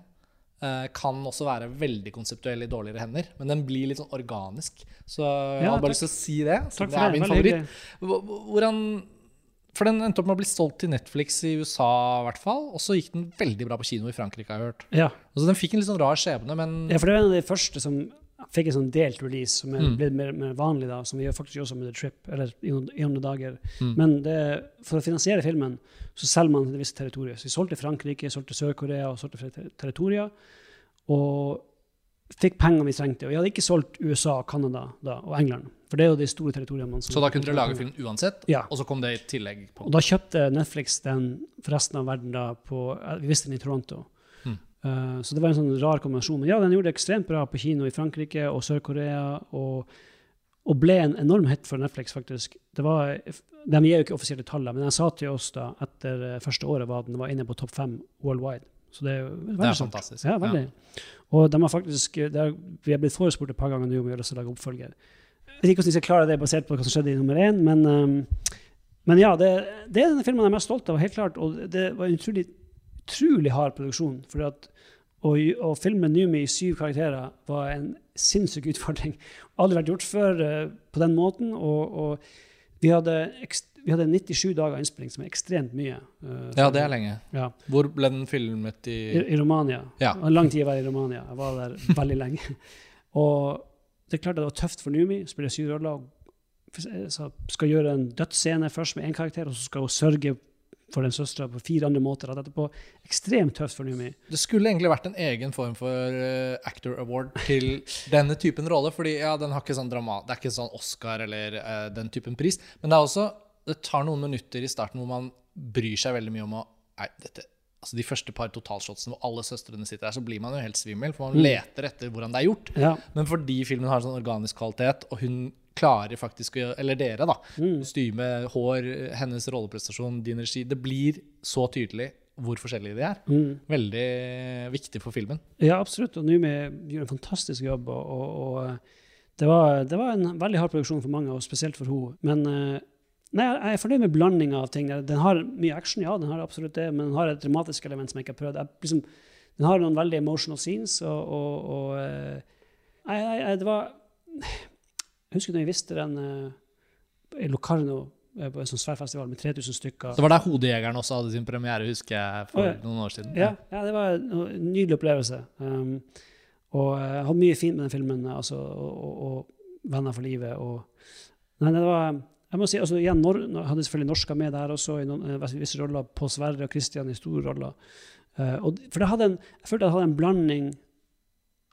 eh, kan også være veldig konseptuell i dårligere hender, men den blir litt sånn organisk. Så jeg Ja, hadde bare lyst til å si det. Så det er min favoritt. Hvordan For den endte opp med å bli solgt til Netflix i USA, i hvert fall. Og så gikk den veldig bra på kino i Frankrike, har jeg hørt. Ja. Altså, den fikk en litt sånn rar skjebne, men ja, for det var en av de første som fikk en sånn delt release, som er Mm. blitt mer, mer vanlig, da, som vi gjør faktisk også med The Trip, eller i i noen dager. Mm. Men det, for å finansiere filmen, så selger man til visse territorier. Så vi solgte Frankrike, solgte Sør-Korea og solgte flere territorier. Og fikk pengene vi trengte. Og vi hadde ikke solgt USA, Canada da, og England. For det er jo de store territoriene. man Så da kunne dere lage film uansett, Ja. og så kom det i tillegg på. Og da kjøpte Netflix den for resten av verden da på Vi visste den i Toronto. Mm. Uh, så det var en sånn rar kombinasjon. Men ja, den gjorde det ekstremt bra på kino i Frankrike og Sør-Korea. Og, og ble en enorm hit for Netflix, faktisk. Det var, de gir jo ikke offisielle tallene, men jeg sa til oss da etter eh, første året var den var inne på topp fem worldwide. Så det er jo veldig Det er fantastisk. Ja, veldig. Og de har faktisk, er, vi har blitt forespurt et par ganger nå om vi har lyst til å lage oppfølger. Jeg vet ikke hvordan de skal klare det basert på hva som skjedde i nummer én, men, um, men ja, det, det er denne filmen jeg er mest stolt av, helt klart. Og det var en utrolig, utrolig hard produksjon. For at å, å filme Numi i syv karakterer var en sinnssyk utfordring. Aldri vært gjort før eh, på den måten. Og, og vi, hadde, ekst- vi hadde 97 dager innspilling, som er ekstremt mye. eh, Ja, det er lenge. ja. Hvor ble den filmet I, i I Romania. Ja. Det var en lang tid å være i Romania. Jeg var der veldig lenge. Og det er klart det var tøft for Numi, spiller syv roller. og Skal gjøre en dødsscene først med én karakter, og så skal hun sørge for den søstera på fire andre måter. rett etterpå. Ekstremt tøft for Numi. Det skulle egentlig vært en egen form for uh, actor award til denne typen rolle. fordi ja, den har ikke sånn drama, Det er ikke sånn Oscar eller uh, den typen pris. Men det er også, det tar noen minutter i starten hvor man bryr seg veldig mye om å nei, dette, altså De første par totalshotsene hvor alle søstrene sitter der, så blir man jo helt svimmel. For man Mm. leter etter hvordan det er gjort. Ja. Men fordi filmen har en sånn organisk kvalitet, og hun klarer faktisk å Eller dere, da. Mm. Kostyme, hår, hennes rolleprestasjon, din regi. Det blir så tydelig hvor forskjellige de er. Mm. Veldig viktig for filmen. ja, absolutt. Og Numi gjør en fantastisk jobb. og, og, og eh, det, var, det var en veldig hard produksjon for mange, og spesielt for henne. Men eh, Nei, jeg er fornøyd med blandinga av ting. Den har mye action, ja, den har absolutt det, men den har et dramatisk element som jeg ikke har prøvd. Jeg, liksom, den har noen veldig emotional scenes, og, og, og eh, jeg, det var Jeg husker da jeg visste den uh, i Locarno eh, på en sånn svær festival med 3000 stykker. Det var der Hodejegeren også hadde sin premiere, husker jeg, for oh, ja. noen år siden. Ja, ja, det var en nydelig opplevelse. Um, og jeg hadde mye fint med den filmen, altså, og, og, og, Venner for livet. Og, nei, det var jeg må si, altså igjen, Nor hadde selvfølgelig norska med der også, i noen, uh, visse roller. På Sverre og Kristian i store roller. Uh, og, for jeg, en, jeg følte jeg hadde en blanding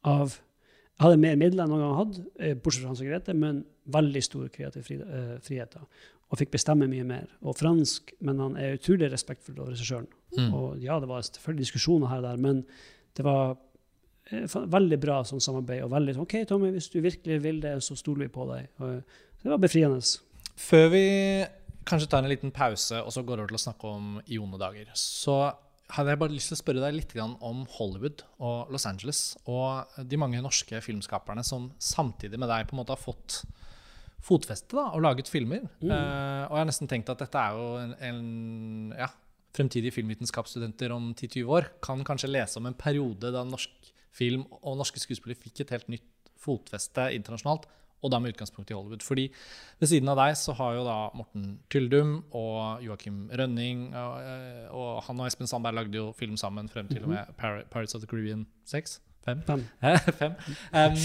av Jeg hadde mer midler enn noen gang jeg hadde, bortsett fra Hans og Grete, men veldig stor kreativ fri, uh, friheter. Og fikk bestemme mye mer. Og fransk, men han er utrolig respektfull av regissøren. Mm. Og ja, det var selvfølgelig diskusjoner her og der, men det var veldig bra sånn samarbeid. Og veldig sånn OK, Tommy, hvis du virkelig vil det, så stoler vi på deg. Og det var befriende. Før vi kanskje tar en liten pause og så går over til å snakke om ionedager, så hadde jeg bare lyst til å spørre deg litt om Hollywood og Los Angeles. Og de mange norske filmskaperne som samtidig med deg på en måte har fått fotfeste da, og laget filmer. Mm. Uh, og jeg har nesten tenkt at dette er jo en, en ja, fremtidige filmvitenskapsstudenter om 10-20 år kan kanskje lese om en periode da norsk film og norske skuespillere fikk et helt nytt fotfeste internasjonalt og da med utgangspunkt i Hollywood. Fordi ved siden av deg så har jo da Morten Tyldum og Joakim Rønning og, eh, og, han og Espen Sandberg lagde jo film sammen frem til og med mhm. Pirates of the Caribbean 6. Fem. Fem. Fem. Um,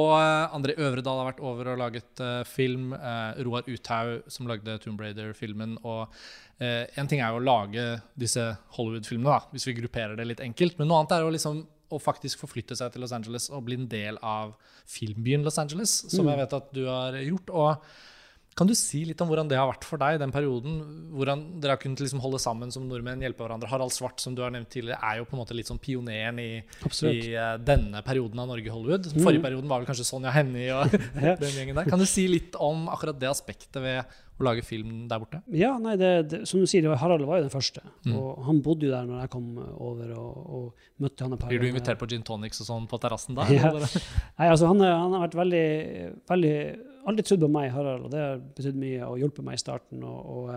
og André Øvredal har vært over og laget uh, film. Uh, Roar Uthaug, som lagde Tomb Raider-filmen. Og uh, en ting er jo å lage disse Hollywood-filmene, hvis vi grupperer det litt enkelt. Men noe annet er å liksom å faktisk forflytte seg til Los Angeles og bli en del av filmbyen Los Angeles, som mm. jeg vet at du har gjort. og kan du si litt om hvordan det har vært for deg den perioden? Hvordan dere har kunnet liksom holde sammen som nordmenn, hjelpe hverandre. Harald Svart, som du har nevnt tidligere, er jo på en måte litt sånn pioneren i, i uh, denne perioden av Norge-Hollywood. Mm. Forrige perioden var vel kanskje Sonja Hennie og den gjengen der. Kan du si litt om akkurat det aspektet ved å lage film der borte? Ja, nei, det, det, som du sier, Harald var jo den første. Mm. Og han bodde jo der når jeg kom over og, og møtte han et par Blir du invitert på gin tonics og sånn på terrassen da? Ja. nei, altså han, han, har vært veldig, veldig Aldri trodd på meg, Harald, og det har betydd mye og hjulpet meg i starten. Og, og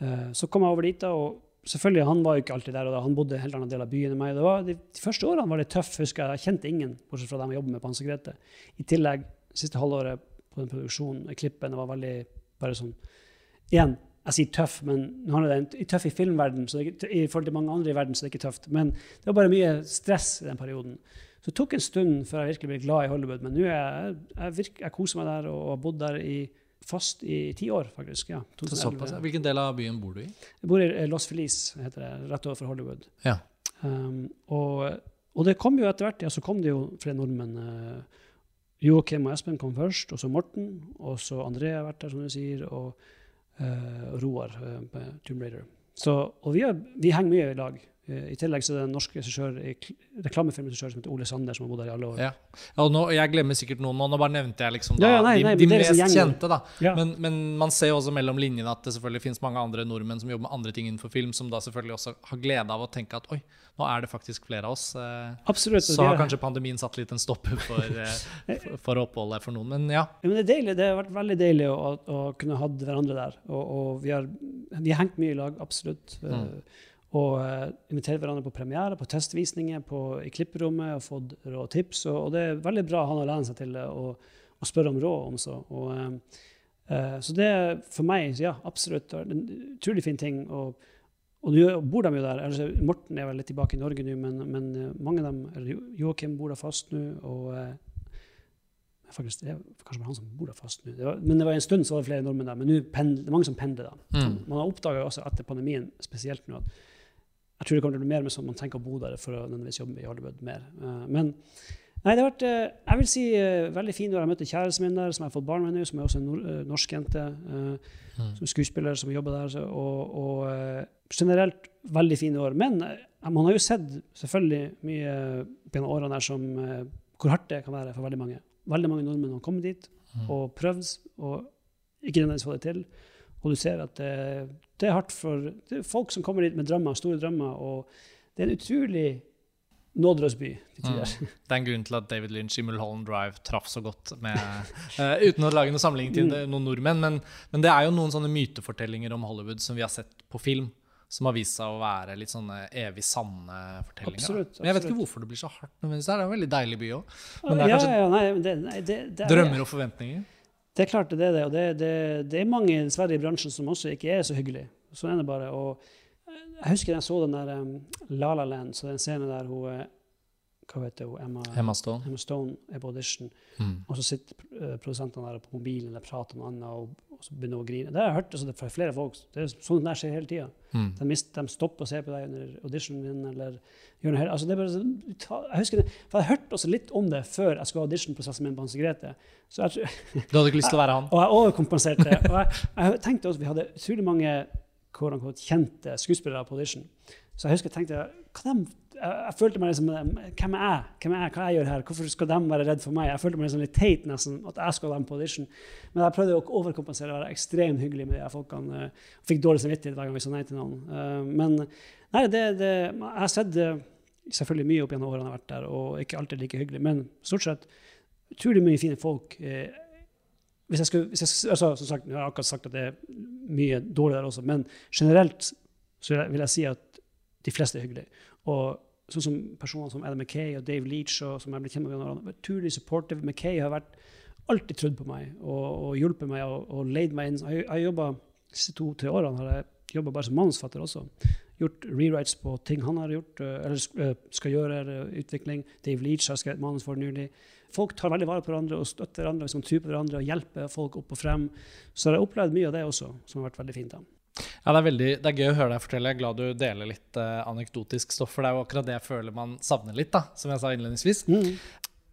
uh, så kom jeg over dit, da, og selvfølgelig, han var jo ikke alltid der. og da, Han bodde en helt annen del av byen enn meg. Det var, de, de, første årene var det tøft. husker Jeg jeg kjente ingen, bortsett fra dem jeg jobber med på Hans og Grete. I tillegg, siste halvåret på den produksjonen, klippen, det var veldig bare sånn Igjen, jeg sier tøff, men nå handler det om tøff i filmverden, så det, i forhold til mange andre i verden, så det er ikke tøft. Men det var bare mye stress i den perioden. Så det tok en stund før jeg virkelig ble glad i Hollywood. Men nå jeg, jeg, virker, jeg koser meg der og har bodd der i, fast i ti år, faktisk. ja. 2011. Hvilken del av byen bor du i? Jeg bor i Los Feliz, heter det, rett overfor Hollywood. Ja. Um, og, og, det kom jo etter hvert, ja, så kom det jo flere nordmenn. Uh, Joakim og Espen kom først, og så Morten. Og så André har vært der, som du sier. og uh, Roar uh, Tomb Raider. Så, og vi, har, vi, henger mye i lag. Uh, I tillegg så er det en norsk regissør, reklamefilmregissør som heter Ole Sander, som har bodd her i alle år. Ja. ja nå, jeg glemmer sikkert noen, nå bare nevnte jeg liksom da, ja, ja, nei, nei, de, de mest kjente. da. Men, men, man ser jo også mellom linjene at det selvfølgelig finnes mange andre nordmenn som jobber med andre ting innenfor film, som da selvfølgelig også har glede av å tenke at oi, nå er det faktisk flere av oss. Absolutt. Så har kanskje pandemien satt litt en stopper for, for, for oppholdet for noen. Men ja. ja men det, er deilig. det har vært veldig deilig å, å kunne hatt hverandre der. Og, og vi, har, vi, har, hengt mye i lag, absolutt. Mm. Og uh, invitert hverandre på premiere, på testvisninger på, i klipperommet og fått råd og tips. Og, og, det er veldig bra han å lene seg til og, og spørre om råd om så. Og, uh, så det er for meg, ja, absolutt en utrolig fin ting. og og nå bor de jo der. Altså, Morten er vel litt tilbake i Norge nå, men, men mange av dem, Joakim bor der fast nå. og uh, faktisk, Det er kanskje bare han som bor der fast nå. men det var en stund så var det flere nordmenn der. Men nå pendler, det er mange som pendler. da. Mm. Man har oppdaga også etter pandemien spesielt nå at jeg tror det kommer til å bli mer med sånn man tenker å bo der for å nødvendigvis jobbe i Hollywood mer. Uh, men nei, det har vært uh, jeg vil si uh, veldig fint år. Jeg møtte kjæresten min der, som jeg har fått barn med nå, som er også en nor norsk jente. Mm. Som skuespiller som jobber der. Og, og generelt veldig fine år. Men eh, man har jo sett selvfølgelig mye på de årene der som, eh, hvor hardt det kan være for veldig mange. Veldig mange nordmenn har kommet dit mm. og prøvd, og ikke nødvendigvis fått det til. Og du ser at det, det er hardt for er folk som kommer dit med drømmer, store drømmer. Og det er en utrolig nådeløs by Mm. Det er en grunn til at David Lynch i Mulholland Drive traff så godt med uh, Uten å lage noen sammenligning til Mm. noen nordmenn, men, men det er jo noen sånne mytefortellinger om Hollywood som vi har sett på film, som har vist seg å være litt sånne evig sanne fortellinger. Absolutt, Absolutt, Men jeg vet ikke hvorfor det blir så hardt Men. Det er en veldig deilig by òg. Ja, ja, nei, det, nei, det, det er, drømmer og forventninger. Det er klart det er det, og det, det, det er mange dessverre i bransjen som også ikke er så hyggelige. Sånn er det bare. Og eh, jeg husker jeg så den der um, La La Land, så den scenen der hun eh, Hva heter hun? Emma, Emma Stone. Emma Stone er på audition, Mm. og så sitter uh, produsentene der på mobilen eller prater om annet, og, og så begynner hun å grine. Det har jeg hørt altså, det fra flere folk. Det er sånn det der skjer hele tida. Mm. De, de stopper å se på deg under auditionen din, eller gjør noe her. altså, det er bare, så- ta, Jeg husker det, for jeg hørte også litt om det før jeg skulle ha auditionprosessen min på Hans Grete. Så jeg, Du hadde ikke lyst til å være han? og jeg overkompenserte. Og jeg, jeg tenkte også, Vi hadde utrolig mange quote kjente skuespillere på audition. Så jeg husker jeg tenkte dem, jeg, følte meg liksom Hvem er jeg? Hvem er jeg? Hva jeg gjør her? Hvorfor skal de være redd for meg? Jeg følte meg liksom litt teit nesten at jeg skal ha dem på audition. Men jeg prøvde å overkompensere og være ekstremt hyggelig med de folkene. Jeg og Fikk dårlig samvittighet hver gang vi sa nei til noen. Eh, Men nei, det, det, jeg har sett det selvfølgelig mye opp gjennom årene jeg har vært der, og ikke alltid like hyggelig. Men stort sett utrolig mye fine folk. eh, hvis jeg skulle, hvis jeg, altså, som sagt, jeg har akkurat sagt at det er mye dårlig der også, men generelt så vil jeg si at de fleste er hyggelige. Og sånn som personer som Adam McKay og Dave Leach, og, som jeg ble kjent med, årene, utrolig supportive. McKay har vært, alltid trodd på meg og, og hjulpet meg og, og leid meg inn. Jeg har jobbet, de siste to-tre årene har jeg jobba bare som manusfatter også. Gjort rewrites på ting han har gjort, øh, eller øh, skal gjøre, eller utvikling. Dave Leach har skrevet manus for nylig. Folk tar veldig vare på hverandre og støtter hverandre hvis man tror på hverandre og hjelper folk opp og frem. Så jeg har opplevd mye av det også, som har vært veldig fint. da. Ja, det er, veldig, det er gøy å høre deg fortelle. Jeg er glad du deler litt eh, anekdotisk stoff, for det er jo akkurat det jeg føler man savner litt, da, som jeg sa innledningsvis. Mm.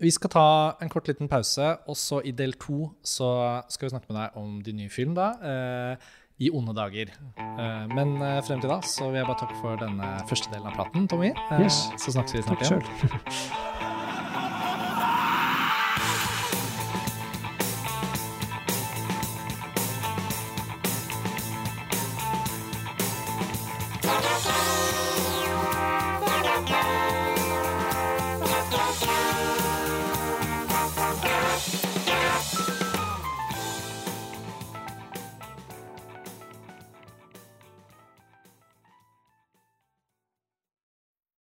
Vi skal ta en kort liten pause, og så i del to så skal vi snakke med deg om din nye film, da. Eh, I onde dager. Eh, men eh, frem til da så vil jeg bare takke for denne første delen av praten, Tommy. Eh, Yes. Så snakkes vi snart Takk igjen.